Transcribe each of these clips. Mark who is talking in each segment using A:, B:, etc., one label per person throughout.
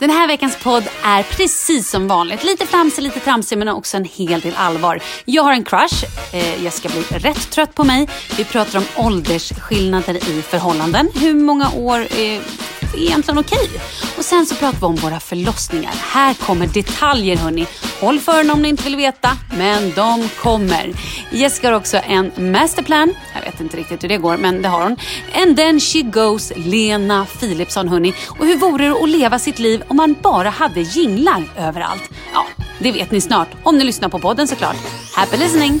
A: Den här veckans podd är precis som vanligt. Lite flamsig, lite tramsig men också en hel del allvar. Jag har en crush. Eh, Jessica blir rätt trött på mig. Vi pratar om åldersskillnader i förhållanden. Hur många år eh, är egentligen okej? Och sen så pratar vi om våra förlossningar. Här kommer detaljer hörni. Håll för öronen om ni inte vill veta, men de kommer. Jessica har också en masterplan. Jag vet inte riktigt hur det går, men det har hon. And then she goes, Lena Philipsson hörni. Och hur vore det att leva sitt liv om man bara hade jinglar överallt? Ja, det vet ni snart. Om ni lyssnar på podden såklart. Happy listening!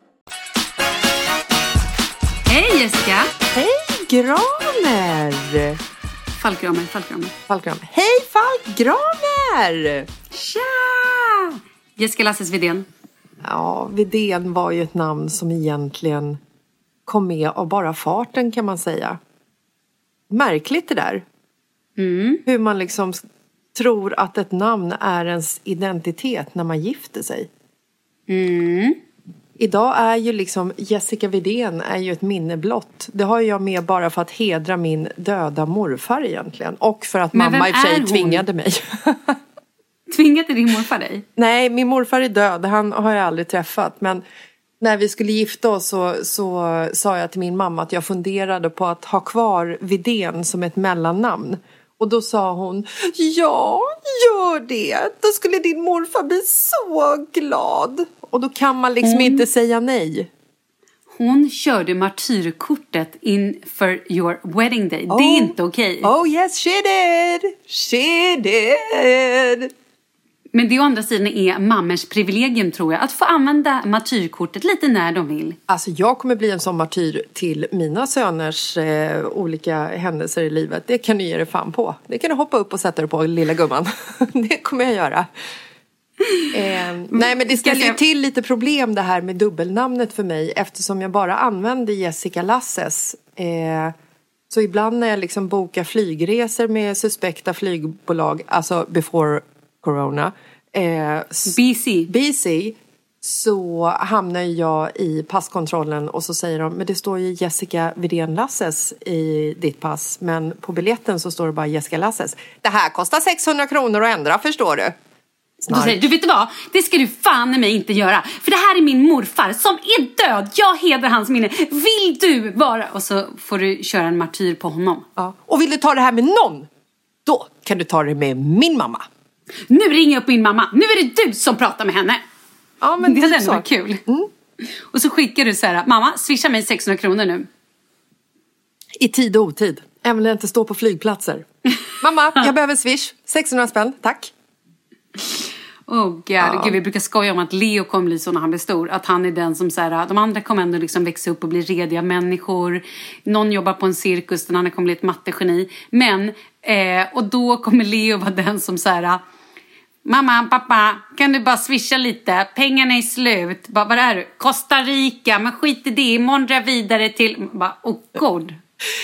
A: Hej Jessica!
B: Hej Graner!
A: Fallkramer, fallkramer.
B: Falkgram. Hej Falk Graner!
A: Tja! Jessica Lasses Widén.
B: Ja, Vidén var ju ett namn som egentligen kom med av bara farten kan man säga. Märkligt det där. Hur man liksom tror att ett namn är ens identitet när man gifter sig. Idag är ju liksom Jessica Vidén är ju ett minne blott. Det har jag med bara för att hedra min döda morfar egentligen. Och för att
A: Men
B: mamma i och för sig tvingade mig.
A: Tvingade din morfar dig?
B: Nej, min morfar är död. Han har jag aldrig träffat. Men när vi skulle gifta oss så, så sa jag till min mamma att jag funderade på att ha kvar Vidén som ett mellannamn. Och då sa hon, ja, gör det. Då skulle din morfar bli så glad. Och då kan man liksom
A: Mm.
B: inte säga nej.
A: Hon körde martyrkortet inför your wedding day. Det är
B: Oh.
A: inte okej.
B: Oh yes she did! She did!
A: Men det å andra sidan är mammers privilegium tror jag. Att få använda martyrkortet lite när de vill.
B: Alltså jag kommer bli en sån martyr till mina söners eh, olika händelser i livet. Det kan du ge dig fan på. Det kan du hoppa upp och sätta dig på lilla gumman. det kommer jag göra. Eh, nej men det ställer ju till lite problem det här med dubbelnamnet för mig eftersom jag bara använder Jessica Lasses. Eh, så ibland när jag liksom bokar flygresor med suspekta flygbolag, alltså before corona, eh,
A: BC.
B: busy så hamnar jag i passkontrollen och så säger de men det står ju Jessica Widén Lasses i ditt pass men på biljetten så står det bara Jessica Lasses. Det här kostar 600 kronor att ändra förstår du.
A: Då säger du vet du vad? Det ska du fan i mig inte göra. För det här är min morfar som är död. Jag hedrar hans minne. Vill du vara... Och så får du köra en martyr på honom.
B: Ja. Och vill du ta det här med någon då kan du ta det med min mamma.
A: Nu ringer jag upp min mamma. Nu är det du som pratar med henne.
B: Ja men
A: det hade
B: typ
A: ändå
B: så.
A: varit kul. Och så skickar du så här, mamma swisha mig 600 kronor nu.
B: I tid och otid. Även när jag inte står på flygplatser. Mamma, jag behöver swish. 600 spänn, tack.
A: Oh god, Gud, vi brukar skoja om att Leo kommer bli så när han blir stor. Att han är den som så här, de andra kommer ändå liksom växa upp och bli rediga människor. Någon jobbar på en cirkus, den andra kommer bli ett mattegeni. Men, eh, och då kommer Leo vara den som så här, Mamma, pappa, kan du bara swisha lite? Pengarna är slut. Bara, vad är du? Costa Rica, men skit i det. Imorgon drar jag vidare till... Bara, oh god.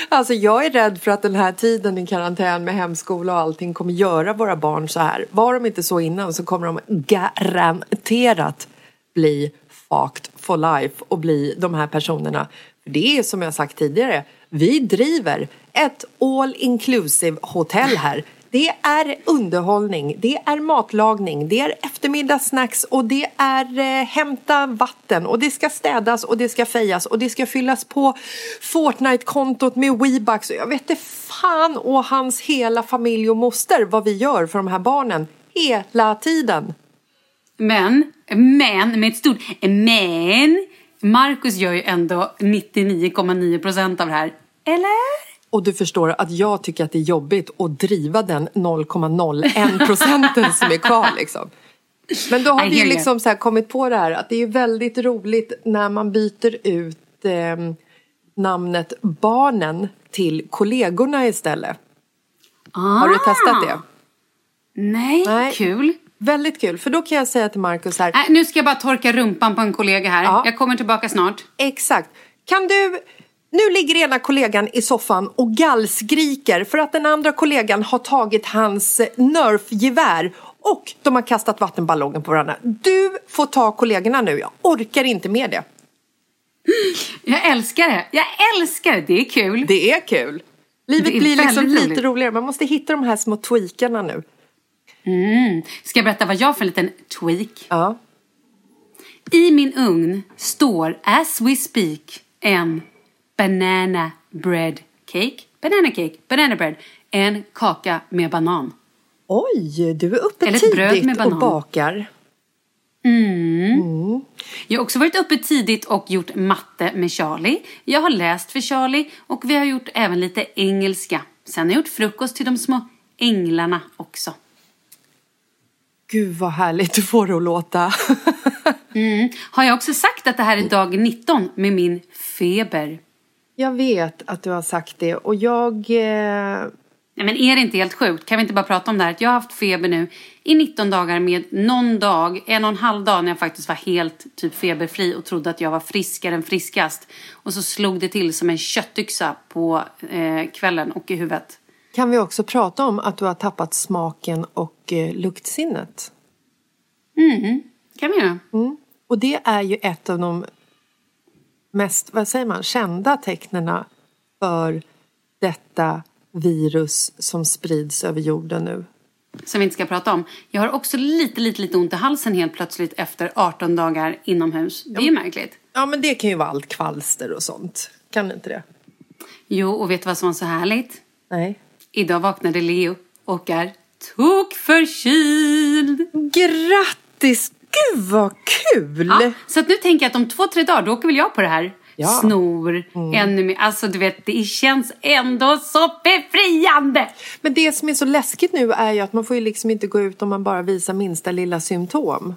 B: Alltså jag är rädd för att den här tiden i karantän med hemskola och allting kommer göra våra barn så här. Var de inte så innan så kommer de garanterat bli fucked for life och bli de här personerna. För det är som jag sagt tidigare, vi driver ett all inclusive hotell här. Det är underhållning, det är matlagning, det är eftermiddagssnacks och det är eh, hämta vatten och det ska städas och det ska fejas och det ska fyllas på Fortnite-kontot med Weebucks och jag vet inte fan och hans hela familj och moster vad vi gör för de här barnen hela tiden.
A: Men, men, med ett stort men. Marcus gör ju ändå 99,9 procent av det här. Eller?
B: Och du förstår att jag tycker att det är jobbigt att driva den 0,01 procenten som är kvar liksom. Men då har
A: I
B: vi ju liksom så kommit på det här att det är väldigt roligt när man byter ut eh, namnet barnen till kollegorna istället. Har du testat det?
A: Nej,
B: Nej.
A: kul.
B: Väldigt kul, för då kan jag säga till Markus här,
A: Äh, nu ska jag bara torka rumpan på en kollega här.
B: Ja.
A: Jag kommer tillbaka snart.
B: Exakt. Kan du... Nu ligger ena kollegan i soffan och gallskriker för att den andra kollegan har tagit hans eh, Nerf-gevär och de har kastat vattenballongen på varandra. Du får ta kollegorna nu, jag orkar inte med det.
A: Jag älskar det. Jag älskar det. Det är kul.
B: Det är kul. Livet
A: är
B: blir liksom lite
A: roligt.
B: roligare. Man måste hitta de här små tweakarna nu.
A: Ska jag berätta vad jag har för en liten tweak?
B: Ja.
A: I min ugn står, as we speak, en banana bread cake. Banana cake, banana bread. En kaka med banan.
B: Oj, du är uppe
A: Eller ett bröd med
B: tidigt och
A: banan.
B: bakar.
A: Jag har också varit uppe tidigt och gjort matte med Charlie. Jag har läst för Charlie och vi har gjort även lite engelska. Sen har jag gjort frukost till de små änglarna också.
B: Gud vad härligt du får det att låta.
A: Har jag också sagt att det här är dag 19 med min feber?
B: Jag vet att du har sagt det och jag... Eh...
A: Nej, men är det inte helt sjukt? Kan vi inte bara prata om det här? Jag har haft feber nu i 19 dagar med någon dag, en och en halv dag när jag faktiskt var helt typ feberfri och trodde att jag var friskare än friskast. Och så slog det till som en köttyxa på eh, kvällen och i huvudet.
B: Kan vi också prata om att du har tappat smaken och eh, luktsinnet?
A: Kan vi göra?
B: Och det är ju ett av de mest, vad säger man, kända tecknena för detta virus som sprids över jorden nu.
A: Som vi inte ska prata om. Jag har också lite, lite, lite ont i halsen helt plötsligt efter 18 dagar inomhus. Det är ju märkligt.
B: Ja, men det kan ju vara allt kvalster och sånt. Kan inte det?
A: Jo, och vet du vad som var så härligt?
B: Nej.
A: Idag vaknade Leo och är tokförkyld.
B: Grattis! Gud vad kul!
A: Ja, så att nu tänker jag att om två, tre dagar då åker väl jag på det här.
B: Ja.
A: Snor ännu mer. Alltså du vet, det känns ändå så befriande.
B: Men det som är så läskigt nu är ju att man får ju liksom inte gå ut om man bara visar minsta lilla symptom.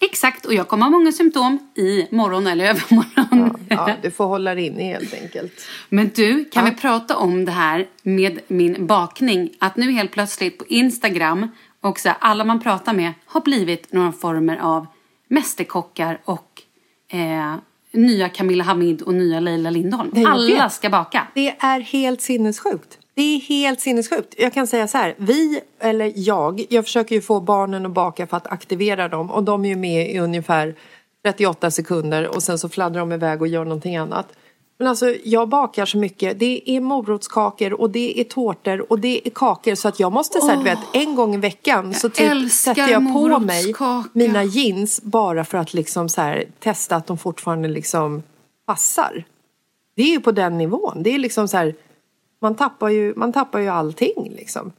A: Exakt, och jag kommer ha många symptom i morgon eller övermorgon.
B: Ja, du får hålla dig inne helt enkelt.
A: Men du, kan
B: Ja.
A: vi prata om det här med min bakning? Att nu helt plötsligt på Instagram och så här, alla man pratar med har blivit några former av mästerkockar och eh, nya Camilla Hamid och nya Leila Lindholm. Alla ska baka.
B: Det är helt sinnessjukt. Det är helt sinnessjukt. Jag kan säga så här, vi, eller jag, jag försöker ju få barnen att baka för att aktivera dem och de är ju med i ungefär 38 sekunder och sen så fladdrar de iväg och gör någonting annat. Men alltså jag bakar så mycket. Det är morotskakor och det är tårtor och det är kakor så att jag måste säga, du vet, en gång i veckan så typ sätter jag på mig mina jeans bara för att liksom så här, testa att de fortfarande liksom passar. Det är ju på den nivån. Det är liksom så här, man tappar ju, man tappar ju allting liksom.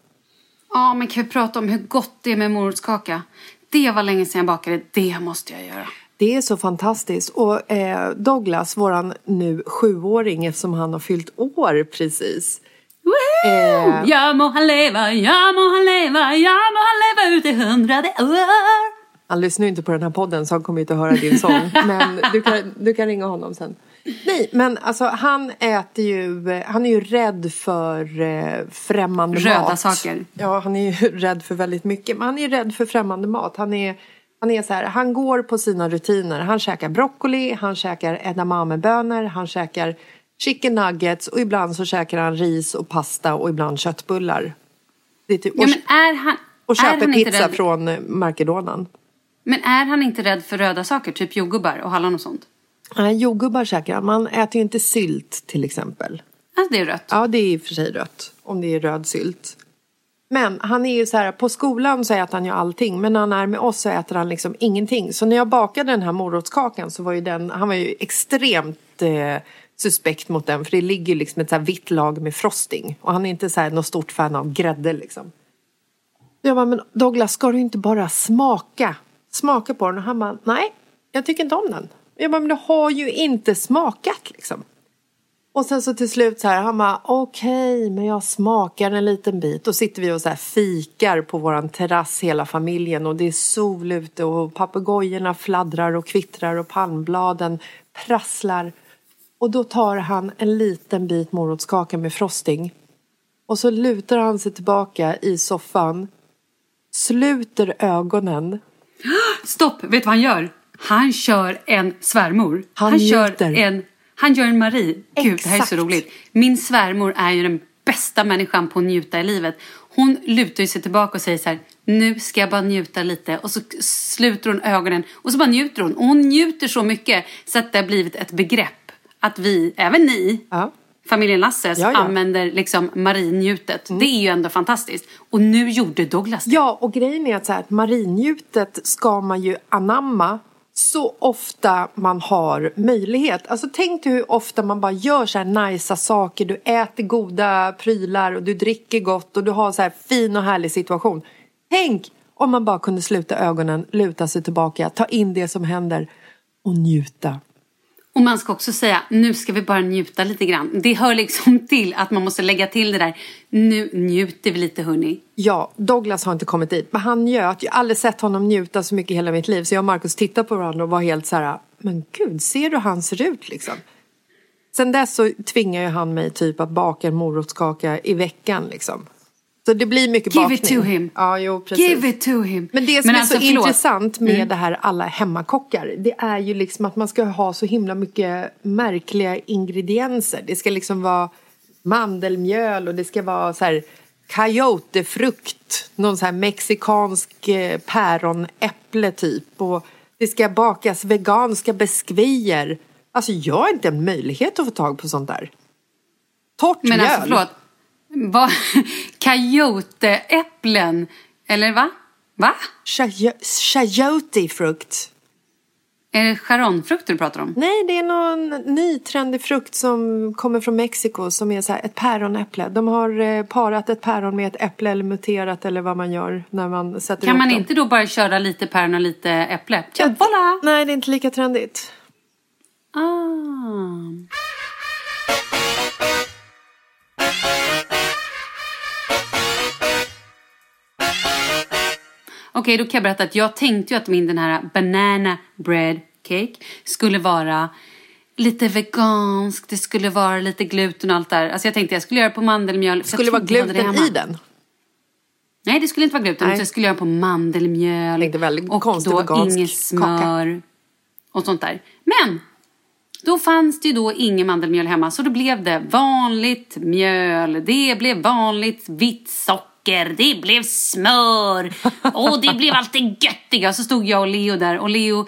A: Ja, men kan vi prata om hur gott det är med morotskaka? Det var länge sedan jag bakade, det måste jag göra.
B: Det är så fantastiskt. Och eh, Douglas, våran nu sjuåring, eftersom han har fyllt år precis.
A: Woo! Ja må han leva, ja må han leva, ja må han leva ut i hundrade år.
B: Han lyssnar ju inte på den här podden så han kommer ju inte att höra din sång. men du kan, du kan ringa honom sen. Nej, men alltså han äter ju, eh, han är ju rädd för eh, främmande
A: Röda
B: mat.
A: saker.
B: Ja, han är ju rädd för väldigt mycket. Men han är ju rädd för främmande mat. Han är, han är så här, han går på sina rutiner. Han käkar broccoli, han käkar edamamebönor, han käkar chicken nuggets och ibland så käkar han ris och pasta och ibland köttbullar. Det är typ,
A: Ja,
B: och,
A: men är han,
B: och
A: är
B: köper
A: han inte
B: pizza
A: rädd,
B: från eh, Markedonan.
A: Men är han inte rädd för röda saker, typ jordgubbar och hallon och sånt?
B: Nej, jordgubbar käkar han. Man äter ju inte sylt till exempel.
A: Alltså det är rött.
B: Ja, det är i och för sig rött. Om det är röd sylt. Men han är ju så här, på skolan så äter han ju allting. Men när han är med oss så äter han liksom ingenting. Så när jag bakade den här morotskakan så var ju den, han var ju extremt eh, suspekt mot den. För det ligger liksom ett så här vitt lag med frosting. Och han är inte så här något stort fan av grädde liksom. Jag bara, men Douglas ska du inte bara smaka? Smaka på den. Och han bara, nej, jag tycker inte om den. Jag bara, men du har ju inte smakat liksom. Och sen så till slut så här, han bara okej, men jag smakar en liten bit. Då sitter vi och så här fikar på våran terrass hela familjen och det är sol ute och papegojorna fladdrar och kvittrar och palmbladen prasslar. Och då tar han en liten bit morotskaka med frosting och så lutar han sig tillbaka i soffan, sluter ögonen
A: Stopp, vet du vad han gör? Han kör en svärmor.
B: Han
A: kör
B: njuter.
A: en, han gör en Marie. Gud, det här är så
B: Exakt.
A: roligt. Min svärmor är ju den bästa människan på att njuta i livet. Hon lutar ju sig tillbaka och säger så här, nu ska jag bara njuta lite. Och så sluter hon ögonen och så bara njuter hon. Och hon njuter så mycket så att det har blivit ett begrepp. Att vi, även ni,
B: Ja.
A: familjen Lasses,
B: Ja, ja.
A: använder liksom marinjutet. Det är ju ändå fantastiskt. Och nu gjorde Douglas det.
B: Ja, och grejen är att, så här, att marinjutet ska man ju anamma så ofta man har möjlighet. Alltså tänk dig hur ofta man bara gör så här najsa saker. Du äter goda prylar och du dricker gott och du har så här fin och härlig situation. Tänk om man bara kunde sluta ögonen, luta sig tillbaka, ta in det som händer och njuta.
A: Och man ska också säga, nu ska vi bara njuta lite grann. Det hör liksom till att man måste lägga till det där, nu njuter vi lite hörni.
B: Ja, Douglas har inte kommit dit. Men han njöt. Jag har aldrig sett honom njuta så mycket i hela mitt liv. Så jag och Markus tittade på varandra och var helt så här, men gud, ser du hur han ser ut liksom? Sen dess så tvingar ju han mig typ att baka en morotskaka i veckan liksom. Så det blir mycket
A: Give
B: bakning.
A: it to him.
B: Ja, jo, precis.
A: Give it to him.
B: Men det som är
A: alltså,
B: så
A: förlåt.
B: intressant med
A: Mm.
B: det här alla hemmakockar det är ju liksom att man ska ha så himla mycket märkliga ingredienser. Det ska liksom vara mandelmjöl och det ska vara så här coyotefrukt, någon så här mexikansk eh, päronäpple typ och det ska bakas veganska biskvier. Alltså jag har inte en möjlighet att få tag på sånt där. Torrt
A: Men
B: mjöl.
A: alltså förlåt. Vad? Coyoteäpplen? Eller va? Va?
B: Chayo- Chayotefrukt.
A: Är det charonfrukter du pratar om?
B: Nej, det är någon ny trendig frukt som kommer från Mexiko som är så här ett päronäpple. De har eh, parat ett päron med ett äpple eller muterat eller vad man gör när man sätter
A: Kan man
B: dem.
A: inte då bara köra lite päron och lite äpple? Ja, voilà!
B: Nej, det är inte lika trendigt.
A: Ah. Okej, då kan jag berätta att jag tänkte ju att min den här banana bread cake skulle vara lite vegansk, det skulle vara lite gluten och allt där. Alltså jag tänkte jag skulle göra det på mandelmjöl.
B: Skulle det vara gluten
A: hemma.
B: i den?
A: Nej, det skulle inte vara gluten. Utan Jag skulle göra på mandelmjöl.
B: Tänkte väldigt
A: och
B: konstig
A: då inget smör. Och sånt där. Men! Då fanns det ju då ingen mandelmjöl hemma. Så då blev det vanligt mjöl. Det blev vanligt vitt socker. Det blev smör. Och det blev allt det göttiga. Så stod jag och Leo där. Och Leo...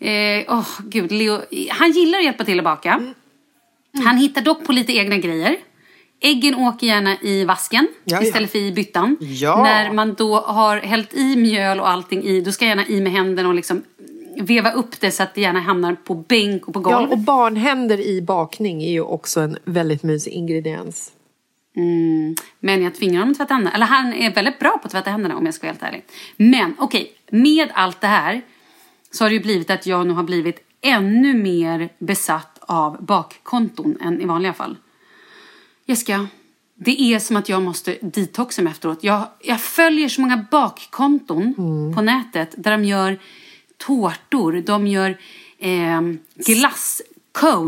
A: Eh, åh, gud. Leo, han gillar att hjälpa till att baka. Han hittar dock på lite egna grejer. Äggen åker gärna i vasken
B: Ja, ja.
A: istället för i byttan.
B: Ja.
A: När man då har hällt i mjöl och allting i, då ska jag gärna i med händerna och liksom veva upp det så att det gärna hamnar på bänk och på golv.
B: Ja, och barnhänder i bakning är ju också en väldigt mysig ingrediens.
A: Mm, men jag tvingar honom att tvätta händerna. Eller han är väldigt bra på att tvätta händerna om jag ska vara helt ärlig. Men okej, med allt det här så har det ju blivit att jag nu har blivit ännu mer besatt av bakkonton än i vanliga fall. Jessica, det är som att jag måste detoxa mig efteråt. Jag, jag följer så många bakkonton på nätet där de gör tårtor, de gör eh, de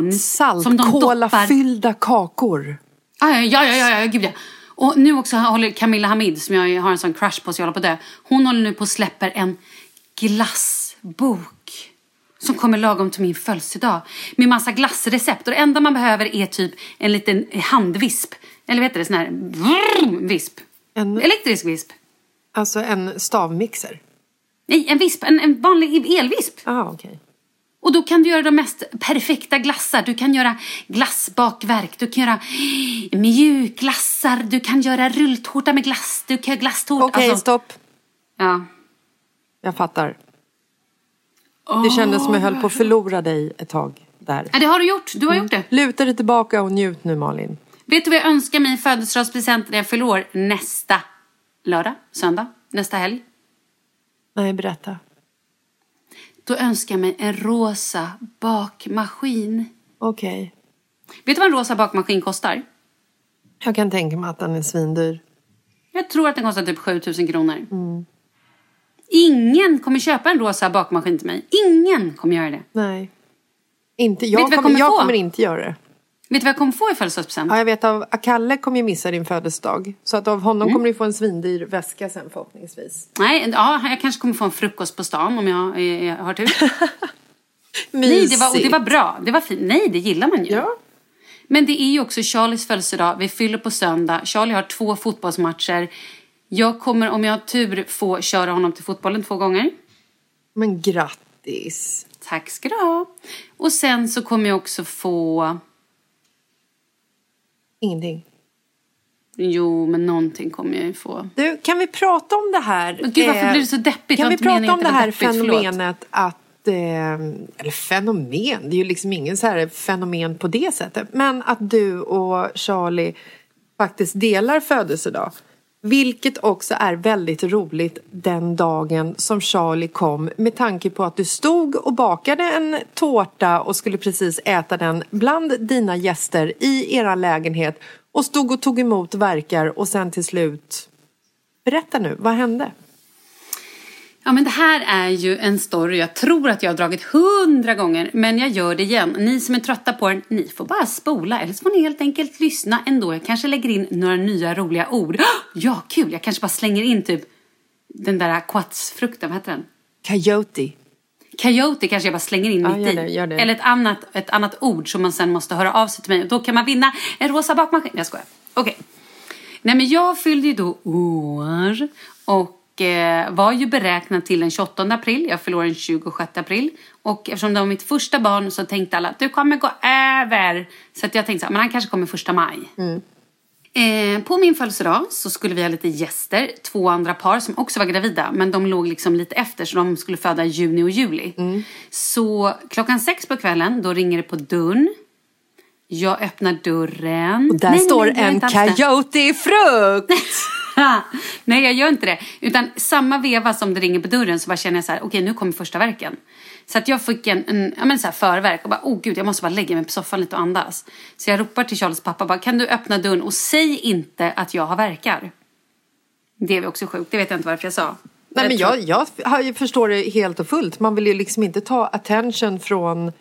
A: doppar
B: Saltkolafyllda kakor.
A: Ah, ja, ja, ja, ja, gud ja. Och nu också håller Camilla Hamid, som jag har en sån crush på så jag håller på det. Hon håller nu på och släpper en glassbok. Som kommer lagom till min födelsedag. Med massa glassrecept. Och det enda man behöver är typ en liten handvisp. Eller vet du det, sån här vrrm, visp.
B: En-
A: Elektrisk visp.
B: Alltså en stavmixer.
A: Nej, en visp. En, en vanlig elvisp.
B: Jaha, okej.
A: Och då kan du göra de mest perfekta glassar. Du kan göra glassbakverk, du kan göra mjukglassar, du kan göra rulltårta med glass, du kan göra glasstårta.
B: Okej,
A: alltså,
B: stopp.
A: Ja.
B: Jag fattar. Det kändes som jag höll på att förlora dig ett tag där.
A: ja, det har du gjort. Du har gjort det.
B: Luta dig tillbaka och njut nu Malin.
A: Vet du vad jag önskar mig i födelsedagspresent när jag fyller nästa lördag, söndag, nästa helg?
B: Nej, berätta.
A: Då önskar jag mig en rosa bakmaskin.
B: Okej.
A: Vet du vad en rosa bakmaskin kostar?
B: Jag kan tänka mig att den är svindyr.
A: Jag tror att den kostar typ 7000 kronor. Ingen kommer köpa en rosa bakmaskin till mig. Ingen kommer göra det.
B: Nej. Inte, jag, kommer,
A: kommer
B: jag kommer inte göra det.
A: Vet du vad jag kommer få i födelsedagspresent?
B: Ja, jag vet av Kalle kommer ju missa din födelsedag. Så att av honom
A: Mm.
B: kommer du få en svindyr väska sen förhoppningsvis.
A: Nej, ja, jag kanske kommer få en frukost på stan om jag, eh, jag har tur. Nej, det var, och det var bra. Det var fint. Nej, det gillar man ju.
B: Ja.
A: Men det är ju också Charlies födelsedag. Vi fyller på söndag. Charlie har två fotbollsmatcher. Jag kommer, om jag har tur, få köra honom till fotbollen två gånger.
B: Men grattis.
A: Tack ska du ha. Och sen så kommer jag också få...
B: Ingenting.
A: Jo, men någonting kommer jag ju få.
B: Du, kan vi prata om det här?
A: Men gud, varför
B: eh,
A: blir det så deppigt? Det
B: Kan vi prata om det här
A: deppigt,
B: fenomenet att eh, eller fenomen, det är ju liksom ingen så här fenomen på det sättet. Men att du och Charlie faktiskt delar födelsedag. Vilket också är väldigt roligt den dagen som Charlie kom med tanke på att du stod och bakade en tårta och skulle precis äta den bland dina gäster i era lägenhet och stod och tog emot verkar och sen till slut Berätta nu, vad hände?
A: Ja, men det här är ju en story jag tror att jag har dragit hundra gånger, men jag gör det igen. Ni som är trötta på den, ni får bara spola eller så får ni helt enkelt lyssna ändå. Jag kanske lägger in några nya roliga ord. Ja, kul! Jag kanske bara slänger in typ den där quatsfrukten, vad heter den?
B: Coyote.
A: Coyote kanske jag bara slänger in
B: Ja,
A: mitt i.
B: det, det.
A: Eller ett annat, ett annat ord som man sen måste höra av sig till mig. Och då kan man vinna en rosa bakmaskin. Jag skojar. Okej. Nej men jag fyllde ju då år och eh, var ju beräknad till den 28 april. Jag förlorade den 26 april. Och eftersom det var mitt första barn så tänkte alla att du kommer gå över. Så att jag tänkte men han kanske kommer första maj. Eh, på min födelsedag så skulle vi ha lite gäster, två andra par som också var gravida men de låg liksom lite efter så de skulle föda i juni och juli.
B: Mm.
A: Så klockan sex på kvällen då ringer det på dörren. Jag öppnar dörren.
B: Och där
A: Nej,
B: står
A: nej,
B: en coyote-frukt!
A: Nej, jag gör inte det. Utan samma veva som det ringer på dörren så bara känner jag så här, okej nu kommer första verken. Så att jag fick en, en ja, men så här förverk och bara, oh gud jag måste bara lägga mig på soffan lite och andas. Så jag ropar till Charles pappa, bara, kan du öppna dörren och säg inte att jag har verkar. Det är också sjukt, det vet jag inte varför jag sa.
B: Nej, men jag, jag har- förstår det helt och fullt. Man vill ju liksom inte ta attention från,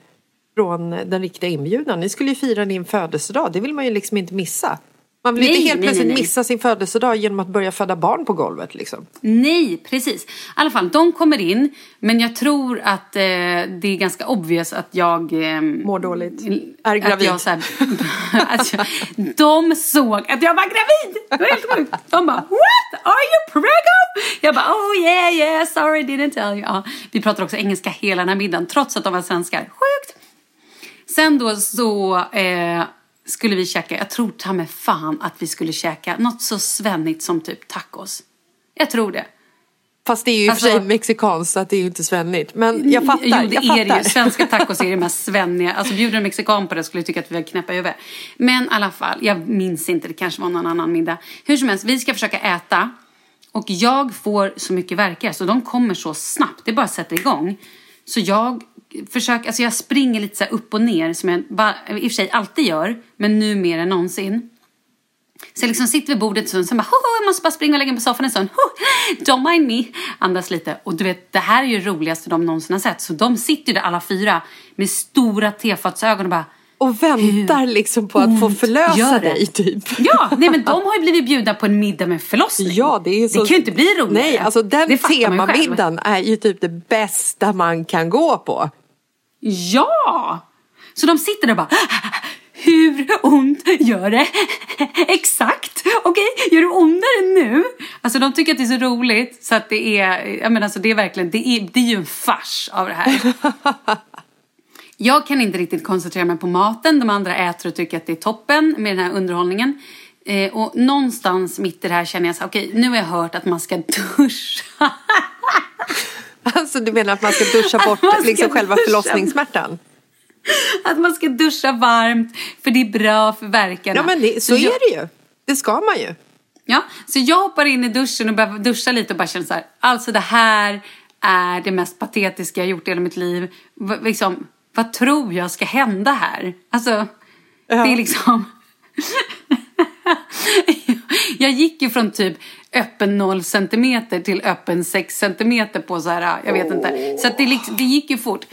B: från den riktiga inbjudan. Ni skulle ju fira din födelsedag, det vill man ju liksom inte missa. Man vill
A: Nej,
B: inte helt
A: nej,
B: plötsligt
A: nej,
B: missa sin födelsedag genom att börja föda barn på golvet. Liksom.
A: Nej, precis. I alla fall, de kommer in. Men jag tror att eh, det är ganska obvious att jag... Eh,
B: Mår dåligt. Är gravid.
A: Jag, så här, att jag, de såg att jag var gravid! Det var helt sjukt. De bara What? Are you pregnant? Jag bara Oh yeah yeah, sorry didn't tell you. Ja, vi pratar också engelska hela den här middagen trots att de var svenskar. Sjukt! Sen då så eh, skulle vi käka, jag tror ta med fan att vi skulle käka något så svennigt som typ tacos. Jag tror det.
B: Fast det är ju i och för sig
A: Alltså-
B: mexikanskt så att det är ju inte svennigt. Men jag fattar.
A: Jo, det
B: jag
A: är det ju.
B: fattar.
A: Svenska tacos är det mest svenniga. Alltså bjuder en mexikan på det skulle jag tycka att vi var knäppa i huvudet. Men i alla fall, jag minns inte, det kanske var någon annan middag. Hur som helst, vi ska försöka äta. Och jag får så mycket verkar så de kommer så snabbt. Det bara sätter igång. Så jag försöker, alltså jag springer lite så upp och ner som jag bara, i och för sig alltid gör. Men nu mer än någonsin. Så jag liksom sitter vid bordet och sen bara, "Hoho, jag måste bara springa och lägga mig på soffan en stund. Don't mind me. Andas lite. Och du vet, det här är ju det roligaste de någonsin har sett. Så de sitter ju där alla fyra med stora tefatsögon och bara,
B: Och väntar liksom på att få förlösa dig typ.
A: ja, nej men de har ju blivit bjudna på en middag med förlossning.
B: Ja, det är ju så...
A: Det kan ju inte bli roligare.
B: Nej, alltså den temamiddagen är ju typ det bästa man kan gå på.
A: Ja! Så de sitter där och bara hur ont gör det? Exakt! Okej, gör det ondare nu? Alltså de tycker att det är så roligt så att det är, jag menar alltså det är verkligen, det är, det är ju en fars av det här. Jag kan inte riktigt koncentrera mig på maten, de andra äter och tycker att det är toppen med den här underhållningen. Eh, och någonstans mitt i det här känner jag så okej nu har jag hört att man ska duscha.
B: Alltså du menar att man ska duscha bort
A: ska
B: liksom själva
A: duscha.
B: förlossningssmärtan?
A: Att man ska duscha varmt för det är bra för verkarna.
B: Ja men det, så
A: jag-
B: är det ju. Det ska man ju.
A: Ja, så jag hoppar in i duschen och börjar duscha lite och bara känner så här, alltså det här är det mest patetiska jag gjort i hela mitt liv. V- liksom, vad tror jag ska hända här? Alltså, det är liksom... jag gick ju från typ öppen 0 centimeter till öppen 6 centimeter på så här, jag vet inte. Så det, liksom, det gick ju fort.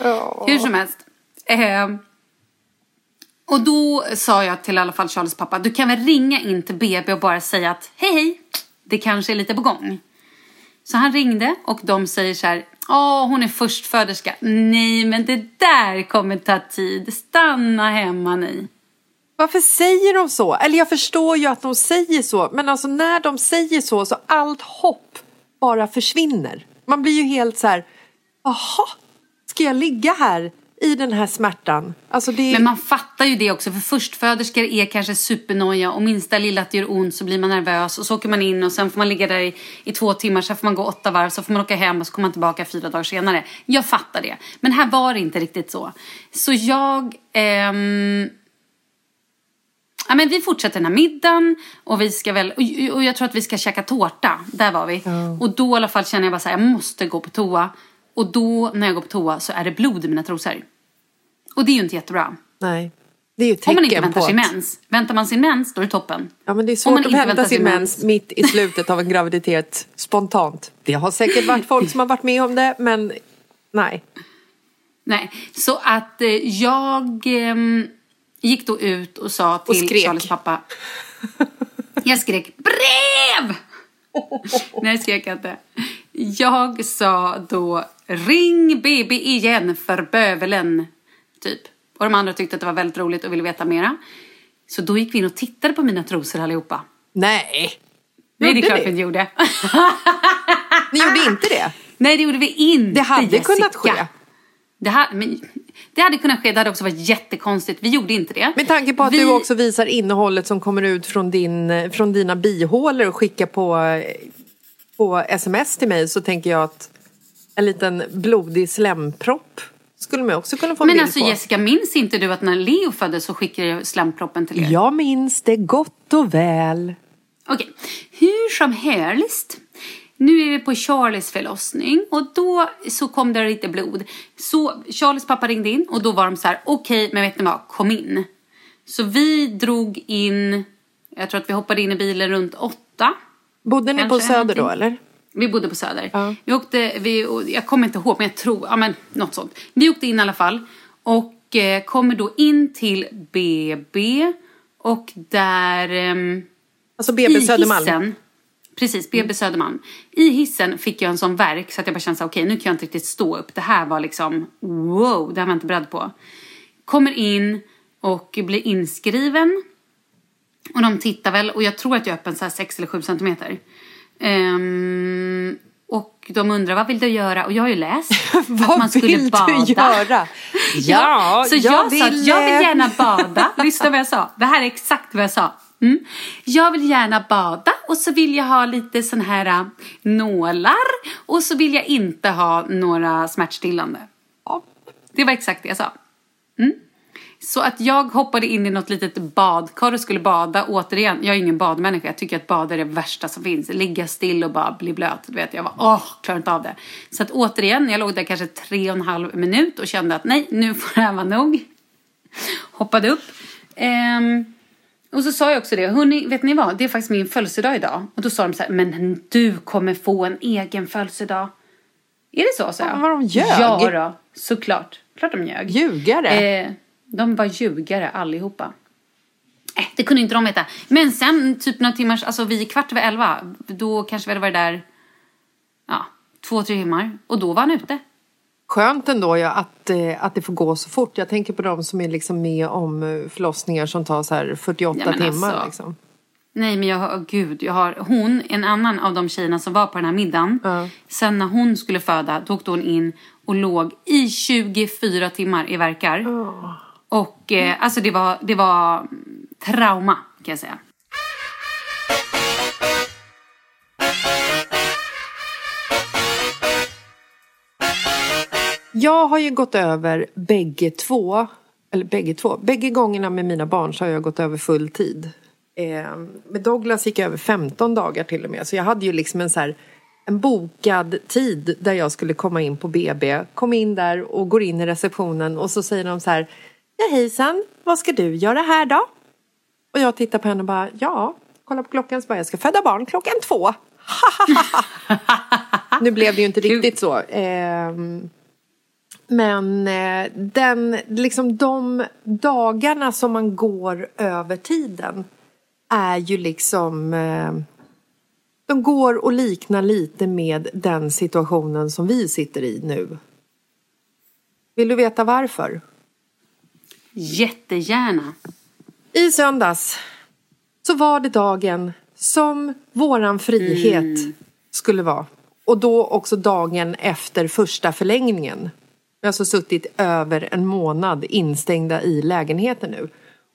A: Hur som helst. Eh, och då sa jag till i alla fall Charles pappa, du kan väl ringa in till BB och bara säga att hej hej, det kanske är lite på gång. Så han ringde och de säger så här, åh hon är förstföderska. Nej men det där kommer ta tid, stanna hemma ni.
B: Varför säger de så? Eller jag förstår ju att de säger så. Men alltså när de säger så så allt hopp bara försvinner. Man blir ju helt så här, jaha, ska jag ligga här i den här smärtan? Alltså det
A: Men man fattar ju det också för förstföderskor är kanske supernoja och minsta lilla att det gör ont så blir man nervös och så åker man in och sen får man ligga där i, i två timmar, sen får man gå åtta varv, så får man åka hem och så kommer man tillbaka fyra dagar senare. Jag fattar det. Men här var det inte riktigt så. Så jag... Ehm, Ja, men vi fortsätter den här middagen och vi ska väl, och, jag tror att vi ska käka tårta. Där var vi. Och då i alla fall känner jag bara så här, jag måste gå på toa. Och då när jag går på toa så är det blod i mina trosor. Och det är ju inte jättebra.
B: Nej, det är ju ett
A: Om man inte
B: tecken
A: väntar sin
B: att...
A: mens. Väntar man sin mens, då är det toppen.
B: Ja men det är svårt
A: man
B: att vänta sin mens mitt i slutet av en graviditet spontant. Det har säkert varit folk som har varit med om det men nej.
A: Nej, så att eh, jag ehm, gick då ut och sa till
B: skrek.
A: Charlies pappa. Jag skrek brev! Nej, skrek jag inte. Jag sa då ring BB igen för bövelen. Typ. Och de andra tyckte att det var väldigt roligt och ville veta mera. Så då gick vi in och tittade på mina trosor allihopa.
B: Nej.
A: Nej, det är klart vi inte gjorde.
B: Ni gjorde inte det?
A: Nej, det gjorde vi inte,
B: Det hade
A: Jessica.
B: kunnat ske.
A: Det, här, men, det hade kunnat ske, det hade också varit jättekonstigt. Vi gjorde inte det.
B: Med tanke på att
A: vi,
B: du också visar innehållet som kommer ut från, din, från dina bihålor och skickar på, på sms till mig så tänker jag att en liten blodig slempropp skulle man också kunna få en
A: Men
B: bild
A: alltså
B: på.
A: Jessica, minns inte du att när Leo föddes så skickade jag slemproppen till er?
B: Jag minns det gott och väl.
A: Okej, hur som helst. Nu är vi på Charlies förlossning och då så kom det lite blod. Så Charlies pappa ringde in och då var de så här, okej, men vet ni vad, kom in. Så vi drog in, jag tror att vi hoppade in i bilen runt åtta.
B: Bodde ni på Söder då eller?
A: Vi bodde på Söder.
B: Ja.
A: Vi åkte, vi, jag kommer inte ihåg men jag tror, ja men något sånt. Vi åkte in i alla fall och eh, kommer då in till BB och där ehm,
B: Alltså BB Södermalm.
A: Precis, BB Södermalm. I hissen fick jag en sån verk så att jag bara kände okej nu kan jag inte riktigt stå upp. Det här var liksom, wow, det här var jag inte beredd på. Kommer in och blir inskriven. Och de tittar väl, och jag tror att jag är öppen så här 6 eller 7 centimeter. Ehm, och de undrar, vad vill du göra? Och jag har ju läst att
B: Vad
A: man skulle
B: vill
A: bada.
B: du göra? Ja,
A: så jag, sa att jag vill gärna bada. Lyssna vad jag sa. Det här är exakt vad jag sa. Mm. Jag vill gärna bada och så vill jag ha lite sån här äh, nålar och så vill jag inte ha några smärtstillande. Ja, det var exakt det jag sa. Mm. Så att jag hoppade in i något litet badkar och skulle bada. Återigen, jag är ingen badmänniska. Jag tycker att bada är det värsta som finns. Ligga still och bara bli blöt. Du vet, jag var åh, klarar inte av det. Så att återigen, jag låg där kanske tre och en halv minut och kände att nej, nu får det här vara nog. Hoppade upp. Ehm, och så sa jag också det, hörni, vet ni vad? Det är faktiskt min födelsedag idag. Och då sa de så här, men du kommer få en egen födelsedag. Är det så? sa jag.
B: Ja, vad de ljög.
A: Ja då, såklart. Klart de ljög.
B: Ljugare.
A: Eh, de var ljugare allihopa. Eh, det kunde inte de veta. Men sen, typ några timmar, alltså vid kvart över elva, då kanske vi hade varit där, ja, två, tre timmar. Och då var han ute.
B: Skönt ändå ja, att, eh, att det får gå så fort. Jag tänker på de som är liksom med om eh, förlossningar som tar så här 48
A: Ja, men
B: timmar.
A: alltså.
B: Liksom.
A: Nej men jag har, gud, jag har, hon, en annan av de tjejerna som var på den här middagen. Sen när hon skulle föda, då åkte hon in och låg i 24 timmar i verkar. Och eh, alltså det var, det var trauma kan jag säga.
B: Jag har ju gått över bägge två, eller bägge två, bägge gångerna med mina barn så har jag gått över full tid. Eh, med Douglas gick jag över 15 dagar till och med så jag hade ju liksom en så här en bokad tid där jag skulle komma in på BB. Kom in där och går in i receptionen och så säger de så här Ja hejsan, vad ska du göra här då? Och jag tittar på henne och bara ja, kolla på klockan så bara jag ska föda barn klockan två. nu blev det ju inte riktigt så. Ehm, men eh, den, liksom de dagarna som man går över tiden är ju liksom... Eh, de går och liknar lite med den situationen som vi sitter i nu. Vill du veta varför?
A: Jättegärna.
B: I söndags så var det dagen som våran frihet skulle vara. Och då också dagen efter första förlängningen. Vi har alltså suttit över en månad instängda i lägenheten nu.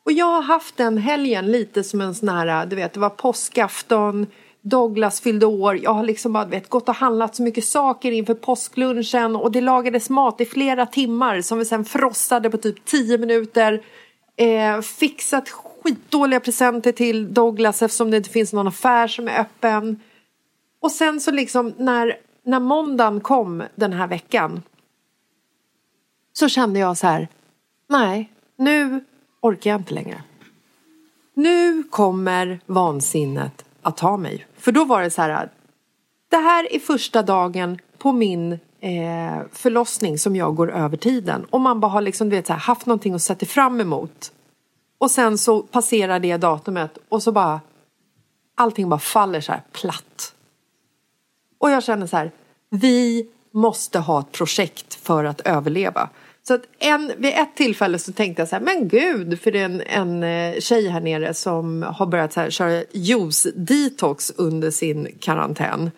B: Och jag har haft den helgen lite som en sån här, du vet, det var påskafton, Douglas fyllde år, jag har liksom bara, du vet, gått och handlat så mycket saker inför påsklunchen och det lagades mat i flera timmar som vi sen frossade på typ 10 minuter. Eh, fixat skitdåliga presenter till Douglas eftersom det inte finns någon affär som är öppen. Och sen så liksom när, när måndagen kom den här veckan så kände jag så här, nej, nu orkar jag inte längre. Nu kommer vansinnet att ta mig. För då var det så här, det här är första dagen på min eh, förlossning som jag går över tiden. Och man bara har liksom, du vet, så här, haft någonting att sätta fram emot. Och sen så passerar det datumet och så bara allting bara faller så här platt. Och jag känner så här, vi måste ha ett projekt för att överleva. Så att en, vid ett tillfälle så tänkte jag så här, men gud, för det är en, en eh, tjej här nere som har börjat så här, köra juice-detox under sin karantän.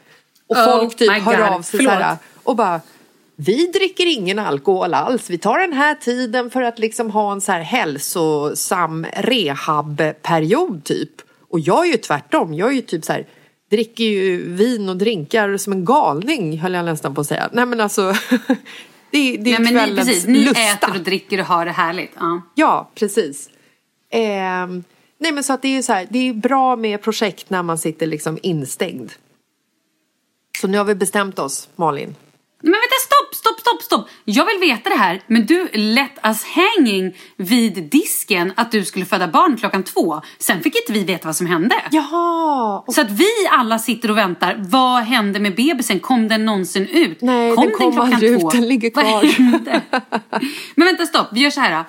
B: Och
A: Oh
B: folk typ hör av sig så här,
A: Förlåt.
B: och bara, vi dricker ingen alkohol alls. Vi tar den här tiden för att liksom ha en så här hälsosam rehabperiod typ. Och jag är ju tvärtom. Jag är ju typ så här, dricker ju vin och drinkar som en galning höll jag nästan på att säga. Nej men alltså, det, det är
A: Nej, men ni,
B: kvällens
A: precis, ni
B: lusta.
A: äter och dricker och har det härligt. Ja.
B: Ja, precis. Ehm, nej men så att det är ju så här, det är bra med projekt när man sitter liksom instängd. Så nu har vi bestämt oss, Malin.
A: Men vänta, stopp, stopp, stopp, stopp! Jag vill veta det här, men du let us hanging vid disken att du skulle föda barn klockan två. Sen fick inte vi veta vad som hände.
B: Jaha!
A: Så att vi alla sitter och väntar. Vad hände med bebisen? Kom den någonsin ut?
B: Nej,
A: kom
B: den kom
A: klockan
B: aldrig ut. Den ligger kvar.
A: Men vänta, stopp. Vi gör så här.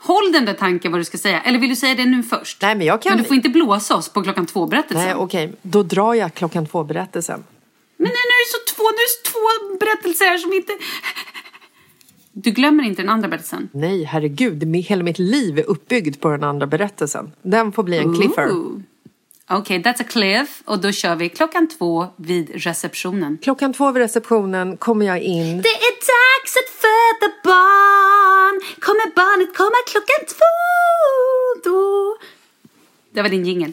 A: Håll den där tanken vad du ska säga. Eller vill du säga det nu först?
B: Nej, men jag kan-
A: Men du får inte blåsa oss på klockan två-berättelsen.
B: Nej, okej. Då drar jag klockan två-berättelsen.
A: Men nu, är det så två, nu är det två berättelser här som inte... Du glömmer inte den andra berättelsen?
B: Nej, herregud. Hela mitt liv är uppbyggd på den andra berättelsen. Den får bli en cliffer.
A: Okej, that's a cliff. Och då kör vi klockan två vid receptionen.
B: Klockan två vid receptionen kommer jag in.
A: Det är dags att föda barn. Kommer barnet komma klockan två då? Det var din jingel.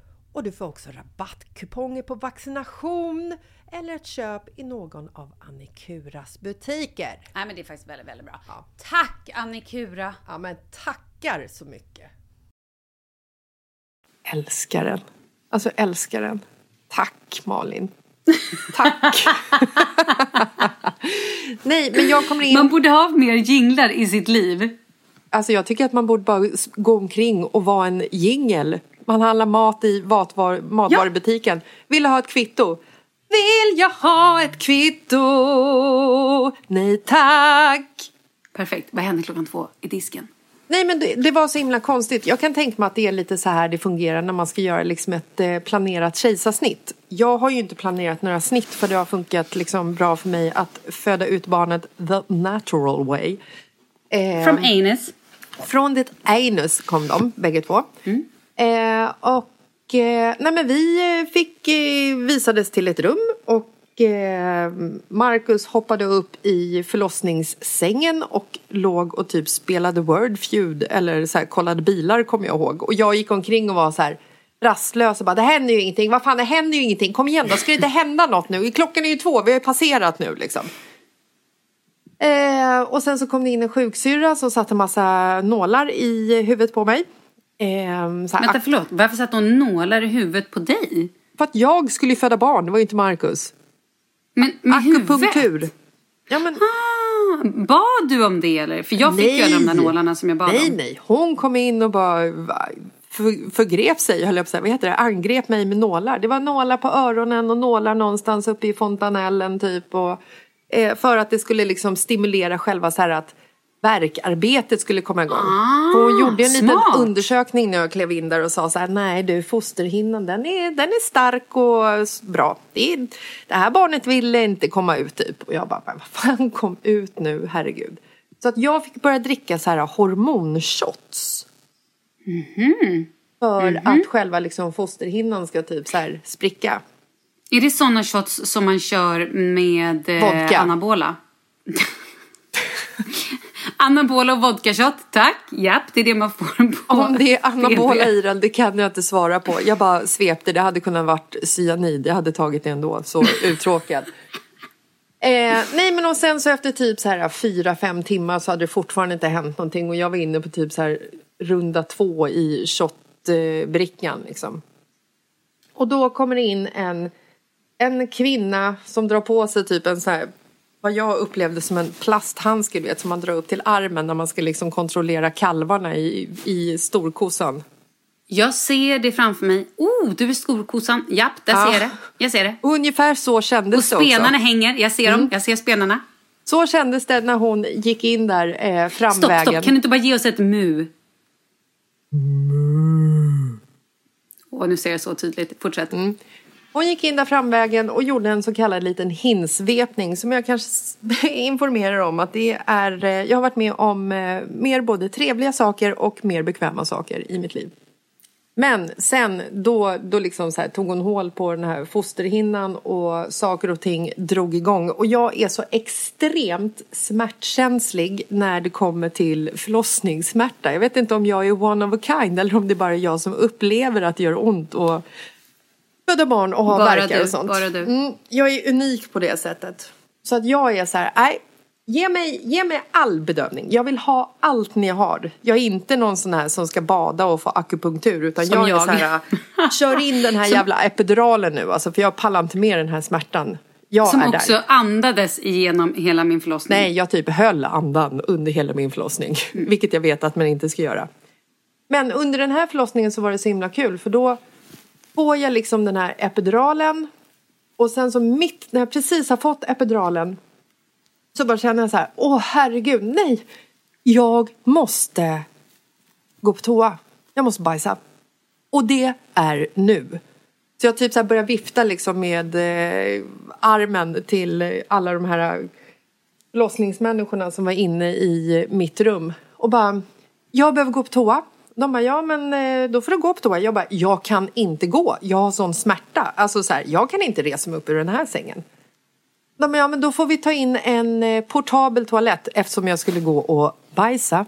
B: och du får också rabattkuponger på vaccination eller ett köp i någon av Annikuras butiker.
A: Nej, men det är faktiskt väldigt, väldigt bra.
B: Ja.
A: Tack Annikura!
B: Ja, men tackar så mycket! Älskar den. Alltså älskar den. Tack Malin. Tack! Nej, men jag kommer in...
A: Man borde ha mer jinglar i sitt liv.
B: Alltså jag tycker att man borde bara gå omkring och vara en jingel. Man handlar mat i matvar, matvarubutiken. Vill du ha ett kvitto? Vill jag ha ett kvitto? Nej tack!
A: Perfekt. Vad händer klockan två i disken?
B: Nej men det, det var så himla konstigt. Jag kan tänka mig att det är lite så här det fungerar när man ska göra liksom ett eh, planerat kejsarsnitt. Jag har ju inte planerat några snitt för det har funkat liksom bra för mig att föda ut barnet the natural way.
A: From anus.
B: Från ditt anus kom de, bägge två. Eh, och eh, nej men vi eh, fick eh, visades till ett rum och eh, Marcus hoppade upp i förlossningssängen och låg och typ spelade Word Feud eller så här, kollade bilar kommer jag ihåg. Och jag gick omkring och var så här rastlös och bara det händer ju ingenting, vad fan det händer ju ingenting, kom igen då, ska det inte hända något nu? Klockan är ju två, vi har ju passerat nu liksom. Eh, och sen så kom det in en sjuksyrra som satte en massa nålar i huvudet på mig. Eh, så här,
A: Vänta, förlåt. Varför satt hon nålar i huvudet på dig?
B: för att jag skulle ju föda barn, det var ju inte Marcus.
A: Men med
B: Akupunktur.
A: huvudet?
B: Ja, men,
A: Ah, bad du om det eller? För jag fick ju de där nålarna som jag bad
B: nej,
A: om.
B: nej. Hon kom in och bara för, förgrep sig, höll jag på att säga. Vad heter det? Angrep mig med nålar. Det var nålar på öronen och nålar någonstans uppe i fontanellen typ. Och, eh, för att det skulle liksom stimulera själva så här att verkarbetet skulle komma igång. För hon gjorde en liten
A: smart.
B: undersökning när jag klev in där och sa så här, nej du fosterhinnan den är, den är stark och bra. Det, är, det här barnet ville inte komma ut typ. Och jag bara, "Men vad fan kom ut nu, herregud. Så att jag fick börja dricka så här hormonshots. För att själva liksom fosterhinnan ska typ så här spricka.
A: Är det sådana shots som man kör med eh, anabola? anabola och vodka shot, tack. Japp, det är det man får på
B: Om det är anabola i den, det kan jag inte svara på. Jag bara svepte, det hade kunnat varit cyanid. Jag hade tagit det ändå, så uttråkad. Eh, nej men och sen så efter typ så här fyra, fem timmar så hade det fortfarande inte hänt någonting och jag var inne på typ så här runda två i shotbrickan liksom. Och då kommer det in en, en kvinna som drar på sig typ en så här vad jag upplevde som en plasthandske du vet, som man drar upp till armen när man ska liksom kontrollera kalvarna i, i storkossan.
A: Jag ser det framför mig. Oh, du är storkossan. Japp, där
B: Ja.
A: ser jag det. Jag ser det.
B: Och ungefär så
A: Och
B: kändes det
A: spenarna
B: också.
A: hänger. Jag ser dem. Jag ser spenarna.
B: Så kändes det när hon gick in där eh,
A: Stopp,
B: framvägen.
A: stopp. Kan du inte bara ge oss ett mu? Åh, nu ser jag så tydligt. Fortsätt.
B: Mm. Hon gick in där framvägen och gjorde en så kallad liten hinsvepning som jag kanske informerar om att det är, eh, jag har varit med om eh, mer både trevliga saker och mer bekväma saker i mitt liv. Men sen då, då liksom så här, tog hon hål på den här fosterhinnan och saker och ting drog igång. Och jag är så extremt smärtkänslig när det kommer till förlossningssmärta. Jag vet inte om jag är one of a kind eller om det bara är jag som upplever att det gör ont och föda barn och ha
A: Bara
B: värkar
A: du,
B: och sånt.
A: bara du.
B: Mm, jag är unik på det sättet. Så att jag är så här, nej. Ge mig, ge mig all bedövning. Jag vill ha allt ni har. Jag är inte någon sån här som ska bada och få akupunktur. Utan
A: Som
B: jag, är
A: jag.
B: så här, kör in den här jävla epiduralen nu. Alltså, för jag pallar inte med den här smärtan. Jag
A: Som också
B: där.
A: andades igenom hela min förlossning.
B: Nej, jag typ höll andan under hela min förlossning. Vilket jag vet att man inte ska göra. Men under den här förlossningen så var det så himla kul för då får jag liksom den här epiduralen och sen så mitt när jag precis har fått epiduralen så bara känner jag så här, åh herregud, nej, jag måste gå på toa. Jag måste bajsa. Och det är nu. Så jag typ så här börjar vifta liksom med eh, armen till alla de här eh, lossningsmänniskorna som var inne i mitt rum. Och bara, jag behöver gå på toa. De bara, ja men eh, då får du gå på toa. Jag bara, jag kan inte gå. Jag har sån smärta. Alltså så här, jag kan inte resa mig upp ur den här sängen. De bara, ja men då får vi ta in en eh, portabel toalett eftersom jag skulle gå och bajsa.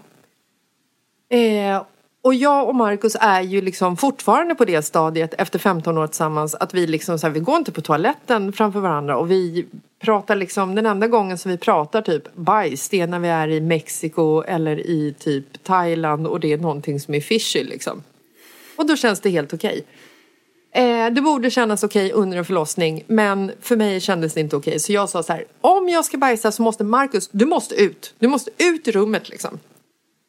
B: Eh, och jag och Markus är ju liksom fortfarande på det stadiet efter 15 år tillsammans att vi liksom så här, vi går inte på toaletten framför varandra och vi pratar liksom, den enda gången som vi pratar typ bajs det är när vi är i Mexiko eller i typ Thailand och det är någonting som är fishy liksom. Och då känns det helt okej. Eh, det borde kännas okej under en förlossning men för mig kändes det inte okej så jag sa så här om jag ska bajsa så måste Markus, du måste ut. Du måste ut i rummet liksom.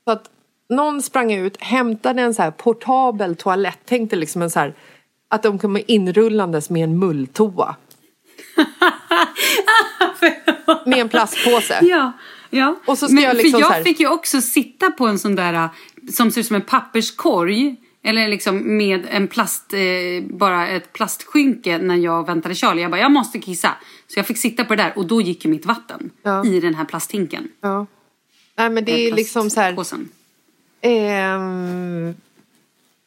B: Så att någon sprang ut, hämtade en så här portabel toalett. Tänk dig liksom en så här, att de kommer inrullandes med en mulltoa. med en plastpåse.
A: Ja, ja.
B: Och så ska jag liksom
A: för jag
B: här-
A: fick ju också sitta på en sån där som ser ut som en papperskorg. Eller liksom med en plast, eh, bara ett plastskynke när jag väntade Charlie. Jag bara, jag måste kissa. Så jag fick sitta på det där och då gick ju mitt vatten
B: Ja.
A: i den här plasthinken.
B: Ja. Nej men det är
A: Eh,
B: liksom så här. Ehm,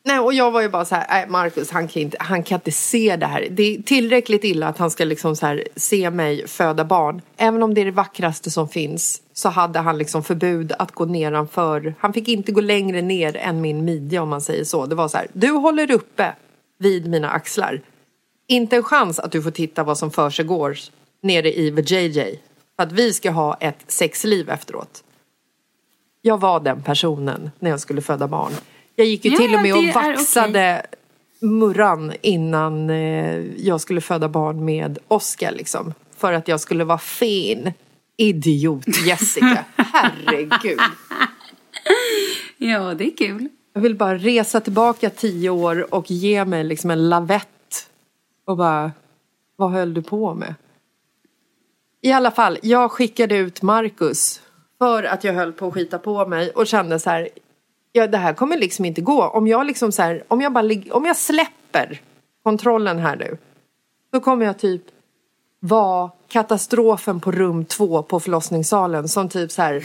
B: nej, och jag var ju bara så här, nej Marcus han kan, inte, han kan inte se det här. Det är tillräckligt illa att han ska liksom så här, se mig föda barn. Även om det är det vackraste som finns så hade han liksom förbud att gå nedanför. Han fick inte gå längre ner än min midja om man säger så. Det var så här, du håller uppe vid mina axlar. Inte en chans att du får titta vad som för sig går nere i VJJ. För att vi ska ha ett sexliv efteråt. Jag var den personen när jag skulle föda barn. Jag gick ju
A: Ja,
B: till och med och vaxade murran innan eh, jag skulle föda barn med Oscar liksom. För att jag skulle vara fin. Idiot Jessica. Herregud.
A: Ja, det är kul.
B: Jag vill bara resa tillbaka tio år och ge mig liksom en lavett. Och bara, vad höll du på med? I alla fall, jag skickade ut Marcus för att jag höll på att skita på mig och kände så här, ja det här kommer liksom inte gå. Om jag liksom så här, om jag bara om jag släpper kontrollen här nu, då kommer jag typ vara katastrofen på rum två på förlossningssalen som typ så här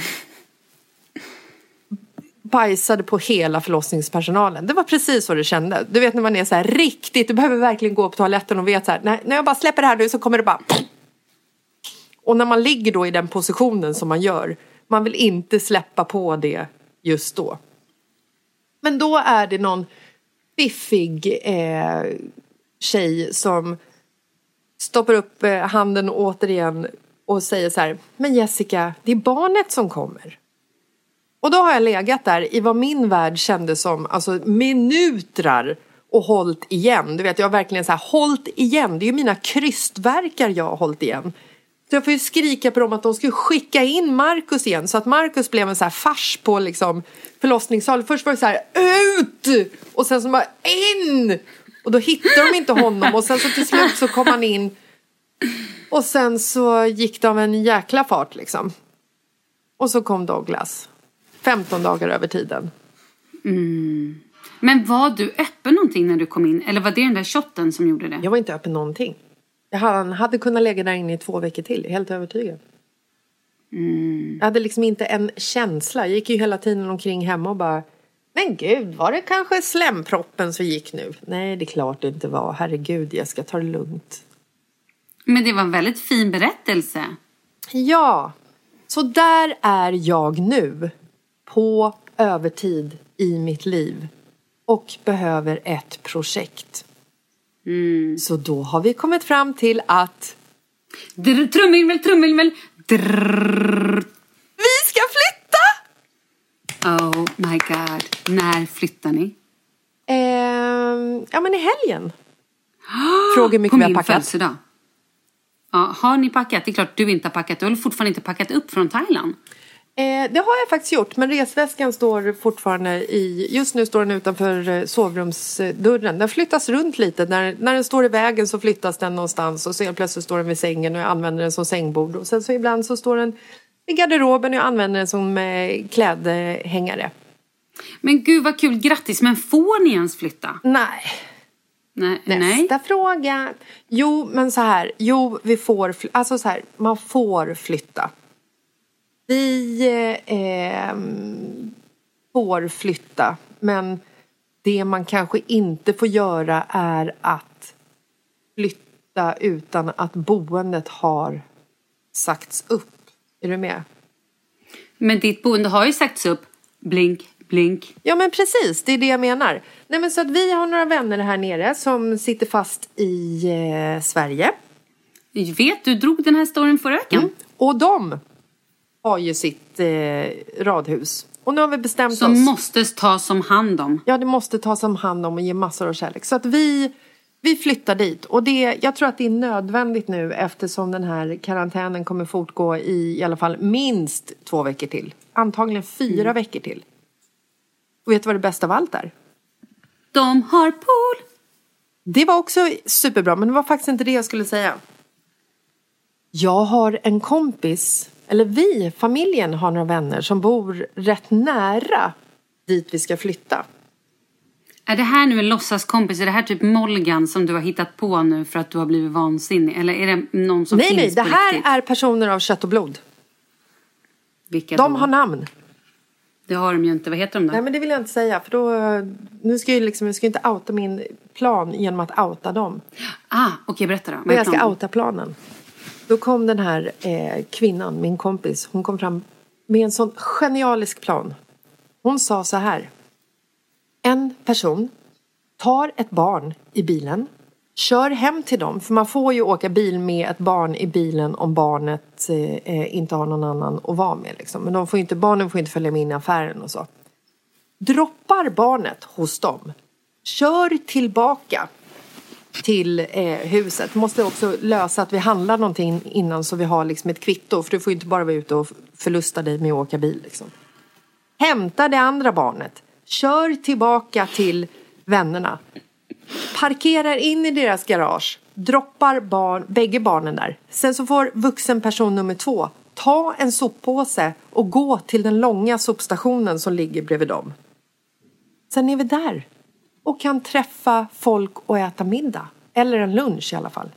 B: bajsade på hela förlossningspersonalen. Det var precis så det kände. Du vet när man är så här riktigt, du behöver verkligen gå på toaletten och vet så här, Nej, när jag bara släpper det här nu så kommer det bara och när man ligger då i den positionen som man gör, man vill inte släppa på det just då. Men då är det någon fiffig eh, tjej som stoppar upp eh, handen återigen och säger så här, men Jessica, det är barnet som kommer. Och då har jag legat där i vad min värld kände som alltså minutrar och hållit igen. Du vet, jag har verkligen så här hållit igen. Det är ju mina krystverkar jag har hållit igen. Så jag får ju skrika på dem att de skulle skicka in Markus igen så att Markus blev en så här fars på liksom förlossningssalen. Först var det så här ut och sen så bara in och då hittade de inte honom och sen så till slut så kom han in och sen så gick det av en jäkla fart liksom. Och så kom Douglas. 15 dagar över tiden.
A: Men var du öppen någonting när du kom in? Eller var det den där shotten som gjorde det?
B: Jag var inte öppen någonting. Han hade kunnat lägga där inne i två veckor till, helt övertygad. Jag hade liksom inte en känsla. Jag gick ju hela tiden omkring hemma och bara Men gud, var det kanske slemproppen som gick nu? Nej, det är klart det inte var. Herregud, jag ska ta det lugnt.
A: Men det var en väldigt fin berättelse.
B: Ja, så där är jag nu. På övertid i mitt liv. Och behöver ett projekt. Så då har vi kommit fram till att
A: Trumvirvel, trumvirvel.
B: Vi ska flytta!
A: Oh my god. När flyttar ni?
B: Ehm, ja, men i helgen. Fråga hur mycket
A: På
B: vi har
A: min
B: packat.
A: födelsedag. Ja, har ni packat? Det är klart du inte har packat. Du har fortfarande inte packat upp från Thailand.
B: Eh, det har jag faktiskt gjort, men resväskan står fortfarande i... Just nu står den utanför eh, sovrumsdörren. Den flyttas runt lite. När, när den står i vägen så flyttas den någonstans och så helt plötsligt står den vid sängen och jag använder den som sängbord. Och sen så ibland så står den i garderoben och jag använder den som eh, klädhängare.
A: Men gud vad kul, grattis! Men får ni ens flytta?
B: Nej.
A: Nej.
B: Nästa
A: nej.
B: fråga. Jo, men så här. Jo, vi får... Alltså så här, man får flytta. Vi eh, får flytta, men det man kanske inte får göra är att flytta utan att boendet har sagts upp. Är du med?
A: Men ditt boende har ju sagts upp. Blink, blink.
B: Ja men precis, det är det jag menar. Nej, men så att vi har några vänner här nere som sitter fast i eh, Sverige.
A: Vet du drog den här storyn förra veckan?
B: Mm. Och de har ju sitt eh, radhus. Och nu har vi bestämt
A: Som
B: oss.
A: måste tas om hand om.
B: Ja, det måste tas om hand om och ge massor av kärlek. Så att vi, vi flyttar dit. Och det, jag tror att det är nödvändigt nu eftersom den här karantänen kommer fortgå i i alla fall minst två veckor till. Antagligen fyra
A: Mm.
B: veckor till. Och vet du vad det bästa av allt är?
A: De har pool.
B: Det var också superbra, men det var faktiskt inte det jag skulle säga. Jag har en kompis, eller vi, familjen har några vänner som bor rätt nära dit vi ska flytta.
A: Är det här nu en låtsaskompis? Är det här typ Molgan som du har hittat på nu för att du har blivit vansinnig? Eller är det någon som
B: nej,
A: finns
B: nej, det
A: på
B: här
A: riktigt?
B: är personer av kött och blod.
A: Vilka
B: De
A: då?
B: har namn.
A: Det har de ju inte. Vad heter de då?
B: Nej, men det vill jag inte säga, för då... Nu ska jag, liksom, jag ska inte outa min plan genom att outa dem.
A: Ah, okej, berätta då. Vad
B: Men jag ska outa planen. Då kom den här eh, kvinnan, min kompis, hon kom fram med en sån genialisk plan. Hon sa så här. En person tar ett barn i bilen, kör hem till dem, för man får ju åka bil med ett barn i bilen om barnet eh, eh inte har någon annan att vara med. Liksom. Men de får inte, barnen får inte följa med in i affären och så. Droppar barnet hos dem, kör tillbaka till eh, huset. Måste också lösa att vi handlar någonting innan så vi har liksom ett kvitto. För du får ju inte bara vara ute och förlusta dig med att åka bil. Liksom. Hämta det andra barnet. Kör tillbaka till vännerna. Parkerar in i deras garage. Droppar barn, bägge barnen där. Sen så får vuxen person nummer två ta en soppåse och gå till den långa sopstationen som ligger bredvid dem. Sen är vi där och kan träffa folk och äta middag. Eller en lunch i alla fall.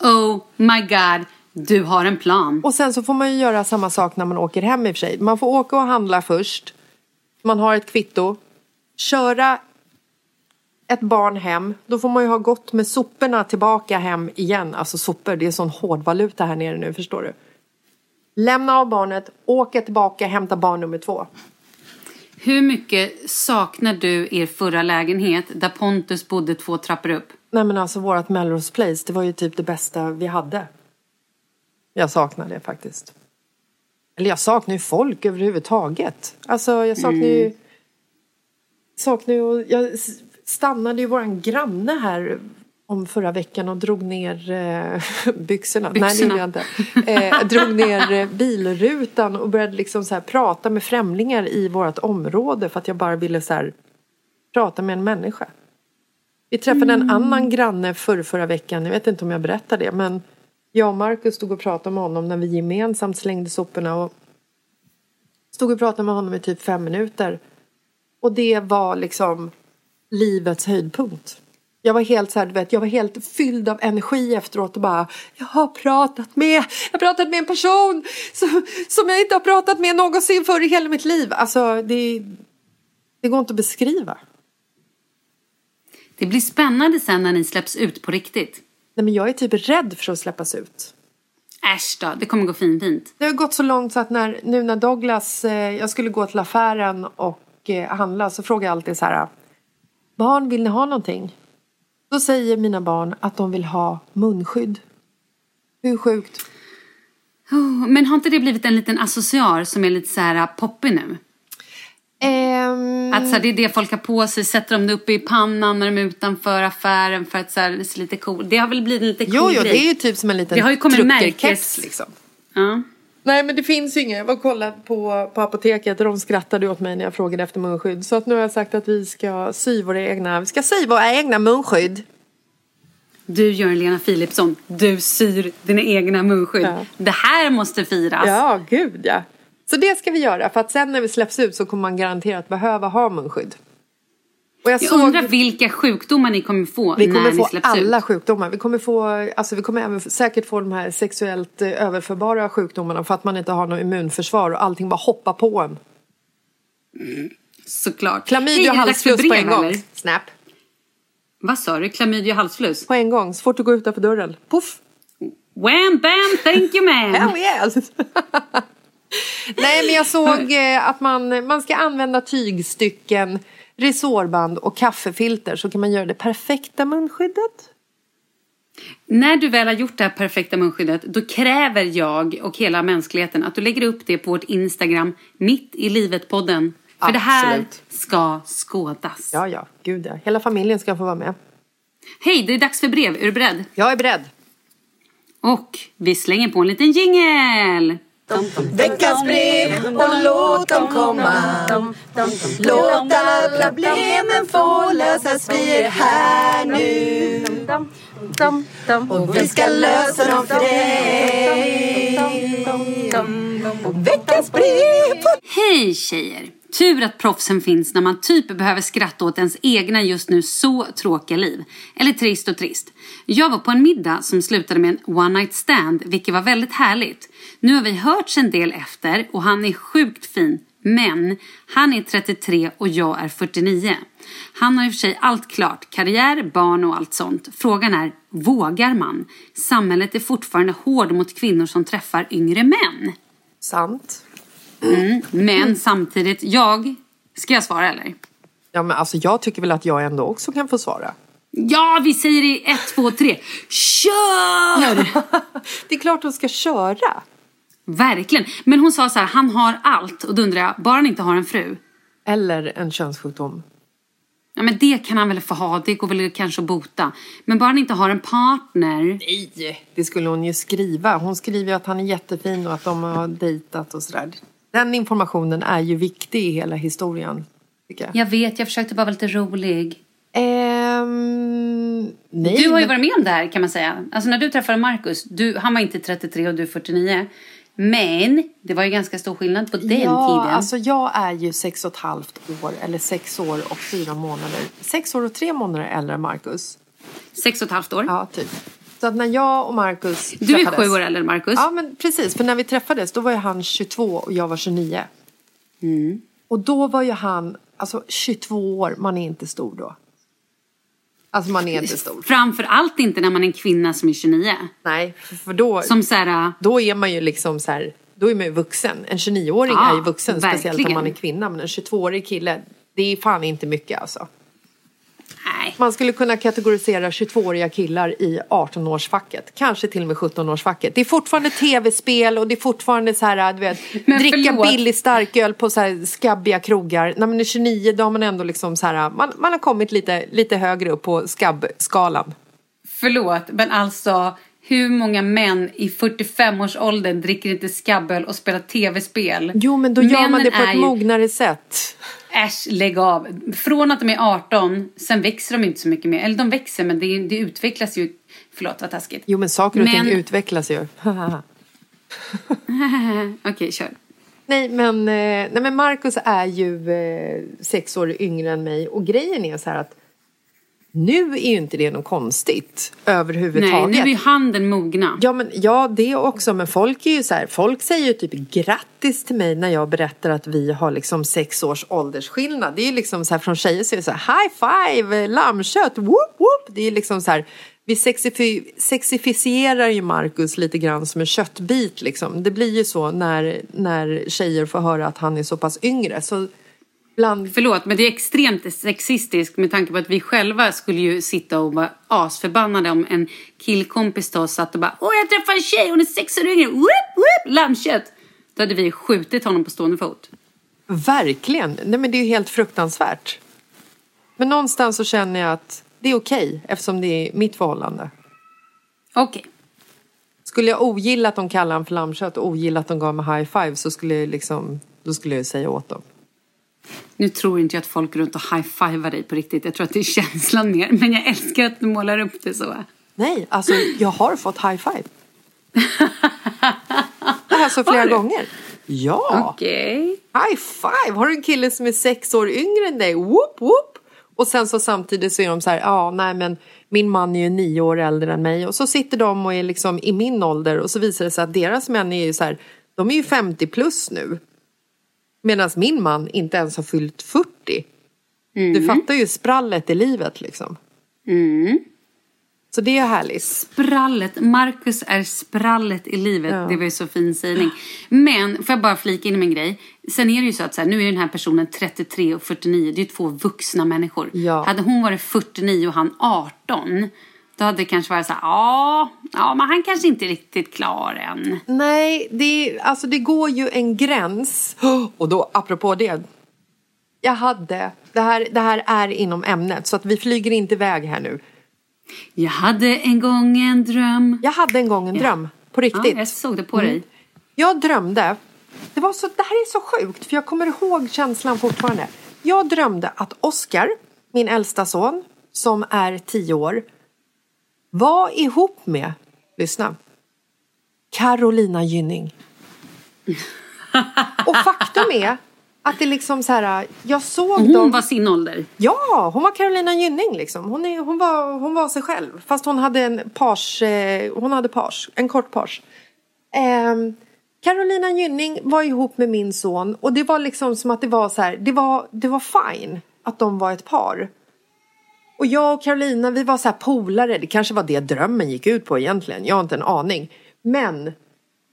A: Oh my god, du har en plan.
B: Och sen så får man ju göra samma sak när man åker hem i och för sig. Man får åka och handla först. Man har ett kvitto. Köra ett barn hem. Då får man ju ha gått med soporna tillbaka hem igen. Alltså sopor, det är sån hårdvaluta här nere nu, förstår du. Lämna av barnet, åka tillbaka, hämta barn nummer två.
A: Hur mycket saknar du er förra lägenhet där Pontus bodde två trappor upp?
B: Nej men alltså vårat Melrose Place, det var ju typ det bästa vi hade. Jag saknar det faktiskt. Eller jag saknar ju folk överhuvudtaget. Alltså jag saknar ju... Saknar ju... Jag stannade ju våran granne här om förra veckan och drog ner eh, byxorna. Nej, det gjorde jag inte. Eh, drog ner eh, bilrutan och började liksom så här prata med främlingar i vårt område för att jag bara ville så här prata med en människa. Vi träffade en annan granne förra, förra veckan. Jag vet inte om jag berättade det. Men jag och Markus stod och pratade med honom när vi gemensamt slängde soporna. Och stod och pratade med honom i typ fem minuter. Och det var liksom livets höjdpunkt. Jag var helt så här, du vet, jag var helt fylld av energi efteråt och bara Jag har pratat med, jag har pratat med en person som, som jag inte har pratat med någonsin förr i hela mitt liv. Alltså det, det går inte att beskriva.
A: Det blir spännande sen när ni släpps ut på riktigt.
B: Nej men jag är typ rädd för att släppas ut.
A: Äsch då, det kommer gå fint fint.
B: Det har gått så långt så att när, nu när Douglas, eh, jag skulle gå till affären och eh, handla så frågar jag alltid så här. Barn, vill ni ha någonting? Då säger mina barn att de vill ha munskydd. Hur sjukt?
A: Oh, Men har inte det blivit en liten associar som är lite så här poppig nu?
B: Ehm,
A: Att så här, det är det folk har på sig, sätter de det uppe i pannan när de är utanför affären för att så här, det ser lite cool. Det har väl blivit en lite cool
B: jo, jo,
A: grej.
B: det är ju typ som en liten truckerkeps, liksom.
A: Ja.
B: Nej men det finns ju inget. Jag var och kollade på, på apoteket och de skrattade åt mig när jag frågade efter munskydd. Så att nu har jag sagt att vi ska sy våra egna, vi ska sy våra egna munskydd.
A: Du gör en Lena Philipsson, du syr dina egna munskydd.
B: Ja.
A: Det här måste firas.
B: Ja, gud ja. Så det ska vi göra för att sen när vi släpps ut så kommer man garanterat behöva ha munskydd. Och jag,
A: Jag
B: såg,
A: undrar vilka sjukdomar ni kommer få
B: vi
A: när
B: kommer
A: ni
B: få
A: släpps
B: alla
A: ut.
B: sjukdomar. Vi kommer, få, alltså vi kommer även säkert få de här sexuellt eh, överförbara sjukdomarna för att man inte har något immunförsvar och allting bara hoppar på en.
A: Såklart.
B: Klamydia och halsfluss på en gång.
A: eller?
B: Snap.
A: Vad sa du? Klamydia och halsfluss?
B: På en gång, så fort du går utanför dörren. Puff!
A: Wham bam, thank you man!
B: Hell yes! Nej men jag såg eh, att man, man ska använda tygstycken, resårband och kaffefilter så kan man göra det perfekta munskyddet.
A: När du väl har gjort det här perfekta munskyddet då kräver jag och hela mänskligheten att du lägger upp det på vårt Instagram Mitt i livet-podden. För det här
B: Absolut.
A: ska skådas.
B: Ja, ja, gud ja. Hela familjen ska få vara med.
A: Hej, det är dags för brev. Är du beredd?
B: Jag är beredd.
A: Och vi slänger på en liten jingel.
C: Veckans brev och låt dem komma. Låt alla problemen få lösas, vi är här nu. Och vi ska lösa dem för dig. Veckans brev.
A: Hej tjejer! Tur att proffsen finns när man typ behöver skratta åt ens egna just nu så tråkiga liv. Eller trist och trist. Jag var på en middag som slutade med en one night stand, vilket var väldigt härligt. Nu har vi hörts en del efter och han är sjukt fin. Men han är 33 och jag är 49. Han har i och för sig allt klart, karriär, barn och allt sånt. Frågan är, vågar man? Samhället är fortfarande hård mot kvinnor som träffar yngre män.
B: Sant.
A: Men samtidigt, jag... Ska jag svara eller?
B: Ja men alltså jag tycker väl att jag ändå också kan få svara.
A: Ja, vi säger i ett, två, tre. Kör!
B: Det är klart de ska köra.
A: Verkligen. Men hon sa så här, han har allt. Och då undrar jag, bara han inte har en fru.
B: Eller en könssjukdom.
A: Ja, men det kan han väl få ha. Det går väl kanske att bota. Men bara han inte har en partner.
B: Nej, det skulle hon ju skriva. Hon skriver ju att han är jättefin och att de har dejtat och sådär. Den informationen är ju viktig i hela historien. Jag.
A: Jag vet, jag försökte bara vara lite rolig.
B: Ehm, nej,
A: Du har ju
B: men-
A: varit med om det här kan man säga. Alltså när du träffade Marcus, du, han var inte 33 och du är 49. Men det var ju ganska stor skillnad på den
B: ja,
A: tiden.
B: alltså jag är ju sex och ett halvt år, eller sex år och fyra månader. Sex år och tre månader äldre än Marcus.
A: Sex och ett halvt år.
B: Ja, typ. Så att när jag och Marcus
A: Du är sju år äldre än Marcus.
B: Ja, men precis. För när vi träffades då var ju han 22 och jag var 29.
A: Mm.
B: Och då var ju han, alltså 22 år, man är inte stor då. Alltså man är inte stor.
A: Framför allt inte när man är en kvinna som är 29.
B: Nej, för- då,
A: Som så här,
B: då är man ju liksom så här, då är man ju vuxen. En 29-åring
A: Ja,
B: är ju vuxen, speciellt om
A: verkligen.
B: man är kvinna. Men en 22-årig kille, det är fan inte mycket alltså.
A: Nej.
B: Man skulle kunna kategorisera 22-åriga killar i 18-årsfacket. Kanske till och med 17-årsfacket. Det är fortfarande tv-spel och det är fortfarande så här, du vet,
A: Men
B: dricka
A: förlåt.
B: billig starköl på så här skabbiga krogar. När man är 29 då har man ändå liksom så här, man, man har kommit lite, lite högre upp på skabbskalan.
A: Förlåt, men alltså hur många män i 45-årsåldern dricker inte skabböl och spelar tv-spel?
B: Jo, men då gör man det på ett
A: ju-
B: mognare sätt.
A: Äsch, lägg av. Från att de är 18, sen växer de inte så mycket mer. Eller de växer, men det, det utvecklas ju. Förlåt, vad taskigt.
B: Jo, men saker och
A: Men-
B: ting utvecklas ju.
A: Okej, kör.
B: Nej men, eh, nej men Marcus är ju eh, sex år yngre än mig och grejen är så här att nu är ju inte det något konstigt
A: Nej,
B: överhuvudtaget.
A: nu är ju handen mogna.
B: Ja, men, ja, det också. Men folk är ju så här, folk säger ju typ grattis till mig när jag berättar att vi har liksom sex års åldersskillnad. Det är ju liksom så här från tjejer så är det så här high five, lammkött, whoop whoop. Det är liksom så här, vi sexifi- sexifierar ju Marcus lite grann som en köttbit liksom. Det blir ju så när, när tjejer får höra att han är så pass yngre. Så bland
A: Förlåt, men det är extremt sexistiskt med tanke på att vi själva skulle ju sitta och vara asförbannade om en killkompis till oss satt och bara Åh, jag träffade en tjej, hon är sex år yngre, whoop, whoop, lammkött. Då hade vi skjutit honom på stående fot.
B: Verkligen. Nej, men det är ju helt fruktansvärt. Men någonstans så känner jag att det är okej eftersom det är mitt förhållande.
A: Okej.
B: Skulle jag ogilla att de kallar honom för lammkött och ogilla att de gav mig high five så skulle jag liksom, då skulle jag säga åt dem.
A: Nu tror inte jag att folk runt och high-fivar dig på riktigt. Jag tror att det är känslan mer. Men jag älskar att du målar upp det så.
B: Nej, alltså jag har fått high five. Det här så flera gånger. Ja!
A: Okej.
B: High five! Har du en kille som är sex år yngre än dig? Whoop, whoop. Och sen så samtidigt så är de så här, ja nej men min man är ju nio år äldre än mig. Och så sitter de och är liksom i min ålder och så visar det sig att deras män är ju så här, de är ju 50 plus nu. Medan min man inte ens har fyllt 40. Du fattar ju sprallet i livet liksom. Så det är härligt.
A: Sprallet. Marcus är sprallet i livet. Det var ju så fin sägning. Men, får jag bara flika in med en grej. Sen är det ju så att så här, nu är den här personen 33 och 49. Det är ju två vuxna människor.
B: Ja.
A: Hade hon varit 49 och han 18. Då hade det kanske varit så här, ja, ja, men han kanske inte är riktigt klar än.
B: Nej, det, alltså det går ju en gräns. Och då, apropå det. Jag hade, det här, det här är inom ämnet så att vi flyger inte iväg här nu.
A: Jag hade en gång en dröm.
B: Jag hade en gång en dröm, på
A: Ja,
B: riktigt.
A: jag såg det på dig.
B: Jag drömde, det, var så, det här är så sjukt för jag kommer ihåg känslan fortfarande. Jag drömde att Oscar, min äldsta son, som är tio år, var ihop med, lyssna, Carolina Gynning. Och faktum är att det liksom så här, jag såg
A: hon
B: dem.
A: var sin ålder.
B: Ja, hon var Carolina Gynning liksom. Hon, är, hon, var, hon var sig själv. Fast hon hade en pars, eh, hon hade pars, en kort pars. Ehm, Carolina Gynning var ihop med min son och det var liksom som att det var så här, det var, det var fine att de var ett par. Och jag och Carolina, vi var så här polare. Det kanske var det drömmen gick ut på egentligen. Jag har inte en aning. Men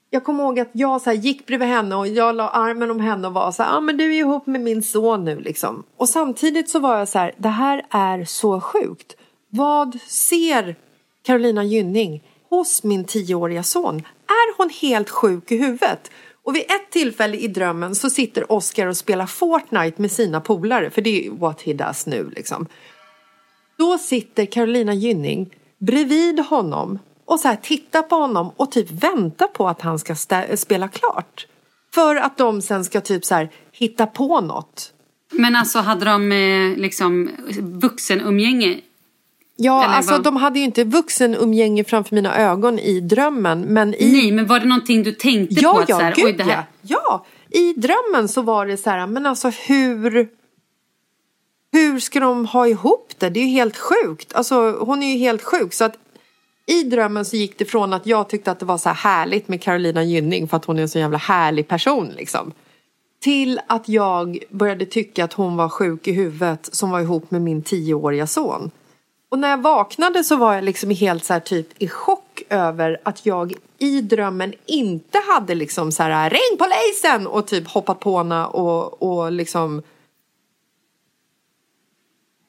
B: jag kommer ihåg att jag så här gick bredvid henne och jag la armen om henne och var så här, ah, men du är ihop med min son nu liksom. Och samtidigt så var jag så här, det här är så sjukt. Vad ser Carolina Gynning hos min tioåriga son? Är hon helt sjuk i huvudet? Och vid ett tillfälle i drömmen så sitter Oscar och spelar Fortnite med sina polare, för det är what he does nu liksom. Då sitter Carolina Gynning bredvid honom och så här tittar på honom och typ väntar på att han ska spela klart. För att de sen ska typ så här hitta på något.
A: Men alltså hade de eh, liksom vuxenumgänge?
B: Ja,
A: Eller
B: alltså de hade ju inte vuxenumgänge framför mina ögon i drömmen men i...
A: Nej, men var det någonting du tänkte på?
B: Ja,
A: Att så
B: ja,
A: här,
B: gud
A: oj, det här...
B: ja. Ja, i drömmen så var det så här, men alltså hur... Hur ska de ha ihop det? Det är ju helt sjukt. Alltså hon är ju helt sjuk. Så att i drömmen så gick det från att jag tyckte att det var så här härligt med Carolina Gynning för att hon är en så jävla härlig person liksom. Till att jag började tycka att hon var sjuk i huvudet som var ihop med min tioåriga son. Och när jag vaknade så var jag liksom helt så här typ i chock över att jag i drömmen inte hade liksom så här ring polisen och typ hoppat på henne och, och liksom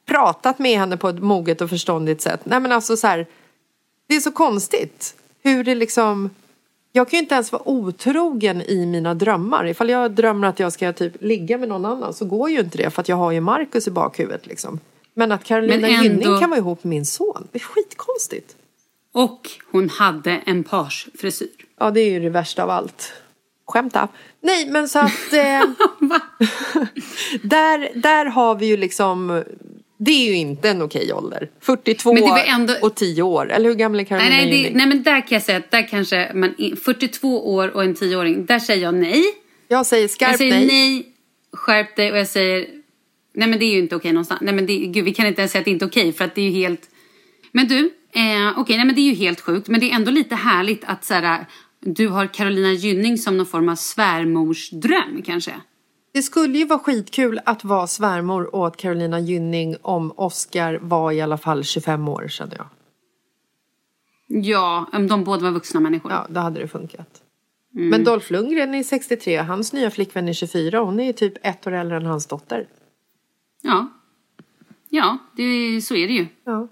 B: pratat med henne på ett moget och förståndigt sätt. Nej men alltså så här, det är så konstigt hur det liksom jag kan ju inte ens vara otrogen i mina drömmar. Ifall jag drömmer att jag ska typ ligga med någon annan så går ju inte det för att jag har ju Markus i bakhuvudet liksom. Men att Carolina
A: Men ändå-
B: Gynning kan vara ihop med min son, det är skitkonstigt.
A: Och hon hade en parsfrisyr.
B: Ja, det är ju det värsta av allt. Skämta. Nej, men så att... Eh, där, där har vi ju liksom... Det är ju inte en okej ålder. 42
A: Men det var ändå-
B: och 10 år. Eller hur gammal är Carolina
A: Nej, nej, det, nej, men där kan jag säga att där kanske man, 42 år och en 10-åring, där säger jag nej.
B: Jag säger skarpt
A: jag säger
B: nej.
A: nej. skärp dig och jag säger nej men det är ju inte okej någonstans. Nej men det, gud, vi kan inte ens säga att det inte är okej för att det är ju helt... Men du, eh, okej nej men det är ju helt sjukt men det är ändå lite härligt att så här, du har Carolina Gynning som någon form av svärmorsdröm kanske.
B: Det skulle ju vara skitkul att vara svärmor åt Carolina Gynning om Oscar var i alla fall 25 år känner jag.
A: Ja, om de båda var vuxna människor.
B: Ja, då hade det funkat.
A: Mm.
B: Men Dolph Lundgren är 63, hans nya flickvän är 24. Hon är typ ett år äldre än hans dotter.
A: Ja, ja det, så är det ju.
B: Ja.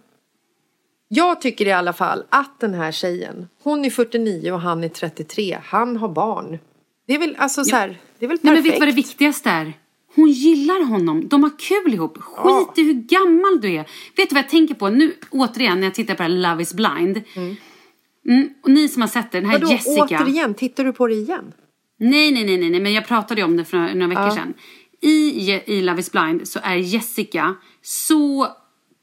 B: Jag tycker i alla fall att den här tjejen, hon är 49 och han är 33. Han har barn. Det är väl alltså så här, det är väl
A: Nej, men
B: perfekt.
A: vet du vad det viktigaste är? Hon gillar honom. De har kul ihop. Skit i hur gammal du är. Vet du vad jag tänker på? Nu återigen när jag tittar på det här Love is blind. Mm. och ni som har sett det, den här
B: Vadå,
A: Jessica.
B: återigen? Tittar du på det igen?
A: Nej, nej, nej, nej, men jag pratade ju om det för några, några veckor sedan. I, I Love is blind så är Jessica så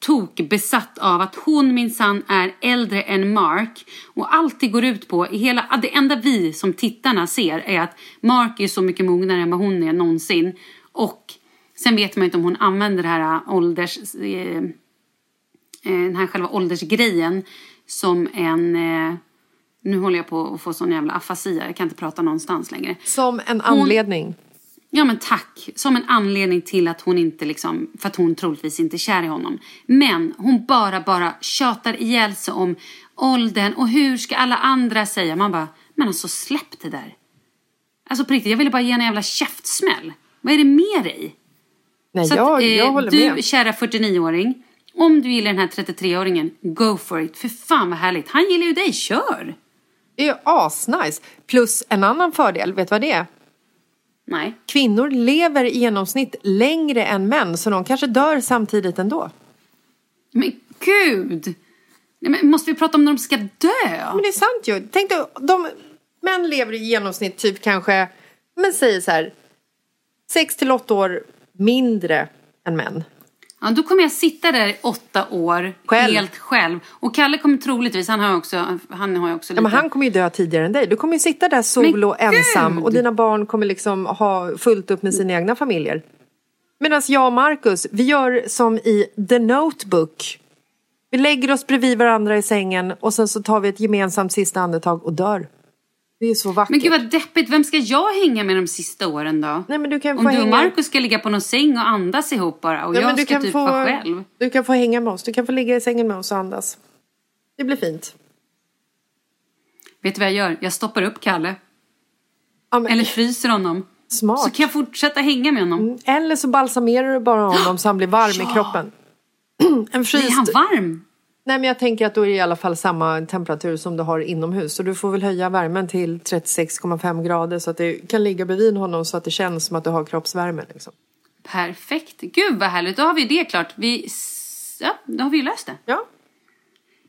A: tokbesatt av att hon minsann är äldre än Mark och alltid går ut på, hela, det enda vi som tittarna ser är att Mark är så mycket mognare än vad hon är någonsin och sen vet man ju inte om hon använder det här äh, ålders, eh, eh, den här själva åldersgrejen som en, eh, nu håller jag på att få sån jävla afasi jag kan inte prata någonstans längre.
B: Som en anledning.
A: Ja men tack. Som en anledning till att hon inte liksom, för att hon troligtvis inte är kär i honom. Men hon bara, bara tjatar ihjäl sig om åldern och hur ska alla andra säga? Man bara, men alltså släpp det där. Alltså på riktigt, jag ville bara ge en jävla käftsmäll. Vad är det med dig?
B: Nej,
A: Så
B: jag,
A: att, eh,
B: jag håller
A: du,
B: med.
A: kära 49-åring, om du gillar den här 33-åringen, go for it. För fan vad härligt. Han gillar ju dig, kör!
B: Det är ju asnice. Plus en annan fördel, vet du vad det är?
A: Nej.
B: Kvinnor lever i genomsnitt längre än män, så de kanske dör samtidigt ändå.
A: Men gud! Men måste vi prata om när de ska dö?
B: Men det är sant ju. Tänk dig, de, män lever i genomsnitt typ kanske, men säger så här, 6 till 8 år mindre än män.
A: Ja, då kommer jag sitta där i åtta år
B: Själv.
A: helt själv. Och Kalle kommer troligtvis, han har också, han har också
B: Ja,
A: lite...
B: men han kommer ju dö tidigare än dig. Du kommer ju sitta där solo ensam och dina barn kommer liksom ha fullt upp med sina egna familjer. Medan jag och Marcus, vi gör som i The Notebook. Vi lägger oss bredvid varandra i sängen och sen så tar vi ett gemensamt sista andetag och dör. Det är så vackert.
A: Men gud vad deppigt, vem ska jag hänga med de sista åren då?
B: Nej, men du kan
A: Om
B: få
A: du och
B: hänga...
A: Markus ska ligga på någon säng och andas ihop bara och
B: Ja, men
A: jag
B: du
A: ska
B: kan
A: typ
B: få-
A: vara själv.
B: Du kan få hänga med oss. Du kan få ligga i sängen med oss och andas. Det blir fint.
A: Vet du vad jag gör? Jag stoppar upp Kalle.
B: Ja, men,
A: Eller fryser honom.
B: smart.
A: Så kan jag fortsätta hänga med honom.
B: Eller så balsamerar du bara honom så han blir varm i kroppen. En fryst...
A: Blir han varm?
B: Nej men jag tänker att då är det i alla fall samma temperatur som du har inomhus. Så du får väl höja värmen till 36,5 grader så att det kan ligga bredvid honom så att det känns som att du har kroppsvärme. Liksom.
A: Perfekt. Gud vad härligt, då har vi det klart. Vi... Ja, då har vi löst det.
B: Ja.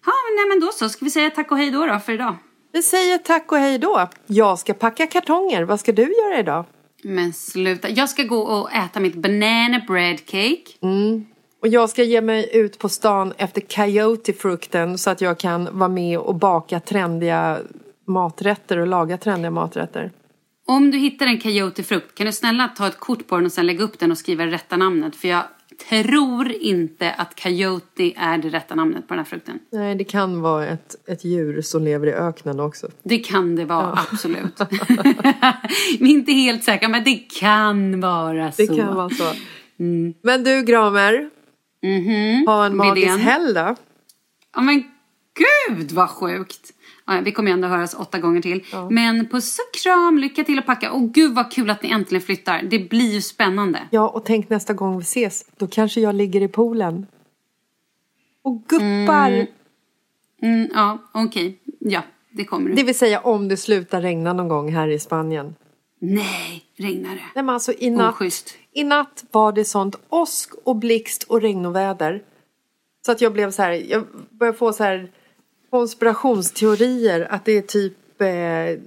A: Ja, men, nej, men då så. Ska vi säga tack och hej då, då för idag?
B: Vi säger tack och hej då. Jag ska packa kartonger. Vad ska du göra idag?
A: Men sluta. Jag ska gå och äta mitt banana bread cake.
B: Och jag ska ge mig ut på stan efter coyote-frukten så att jag kan vara med och baka trendiga maträtter och laga trendiga maträtter.
A: Om du hittar en coyote-frukt, kan du snälla ta ett kort på den och sen lägga upp den och skriva det rätta namnet? För jag tror inte att coyote är det rätta namnet på den här frukten.
B: Nej, det kan vara ett, ett djur som lever i öknen också.
A: Det kan det vara, absolut. Vi är inte helt säkra, men det kan vara så.
B: Det kan vara så. Men du Gramer,
A: Mhm.
B: ha en magisk helg då.
A: Ja men gud vad sjukt! Ja, vi kommer ju ändå höras åtta gånger till. Men puss och kram, lycka till att packa. Och gud vad kul att ni äntligen flyttar. Det blir ju spännande.
B: Ja, och tänk nästa gång vi ses, då kanske jag ligger i poolen. Och guppar.
A: Mm, ja, okej. Ja, det kommer du.
B: Det vill säga om det slutar regna någon gång här i Spanien.
A: Nej, regnar det?
B: Nej men alltså i natt,
A: Oschysst.
B: i natt var det sånt åsk och blixt och regn och väder. Så att jag blev så här, jag började få så här konspirationsteorier att det är typ eh,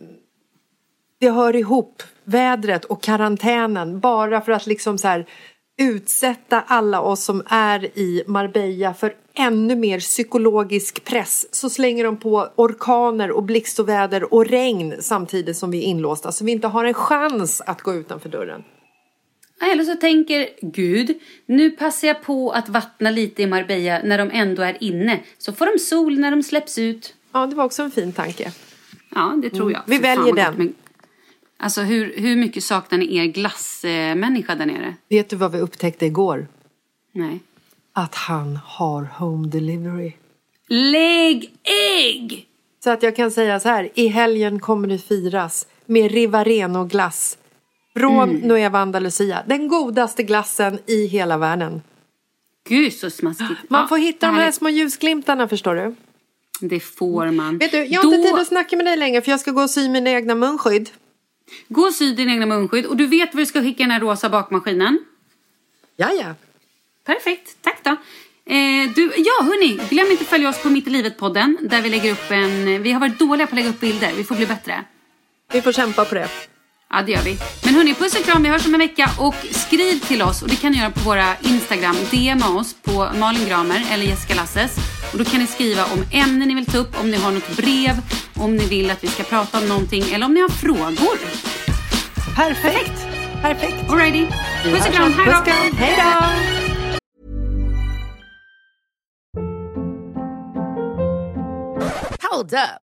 B: det hör ihop, vädret och karantänen bara för att liksom så här utsätta alla oss som är i Marbella för ännu mer psykologisk press så slänger de på orkaner och blixt och väder och regn samtidigt som vi är inlåsta så vi inte har en chans att gå utanför dörren.
A: Eller så tänker Gud, nu passar jag på att vattna lite i Marbella när de ändå är inne. Så får de sol när de släpps ut.
B: Ja, det var också en fin tanke.
A: Ja, det tror jag.
B: Vi
A: Fy fan
B: väljer den.
A: Alltså hur, hur mycket saknar ni er glassmänniska där nere?
B: Vet du vad vi upptäckte igår?
A: Nej.
B: Att han har home delivery.
A: Lägg ägg!
B: Så att jag kan säga så här, i helgen kommer det firas med Rivareno-glass från Nueva Andalusia. Den godaste glassen i hela världen.
A: Gud så smaskigt.
B: Man får hitta de här små ljusglimtarna förstår du.
A: Det får man.
B: Vet du, jag har inte tid att snacka med dig längre för jag ska gå och sy mina egna munskydd.
A: Gå och sy din egna munskydd och du vet var du ska skicka den här rosa bakmaskinen.
B: Ja, ja.
A: Perfekt, tack då. Eh, du, ja hörni, glöm inte att följa oss på Mitt i livet-podden där vi lägger upp en... Vi har varit dåliga på att lägga upp bilder, vi får bli bättre.
B: Vi får kämpa på det.
A: Ja, det gör vi. Men hörni, puss och kram. Vi hörs om en vecka. Och skriv till oss. Och det kan ni göra på våra Instagram. DMa oss på Malin Gramer eller Jessica Lasses. Och då kan ni skriva om ämnen ni vill ta upp, om ni har något brev, om ni vill att vi ska prata om någonting eller om ni har frågor.
B: Perfekt. Perfekt.
A: Alrighty. Puss
B: och kram. Hej då.
C: Hold up.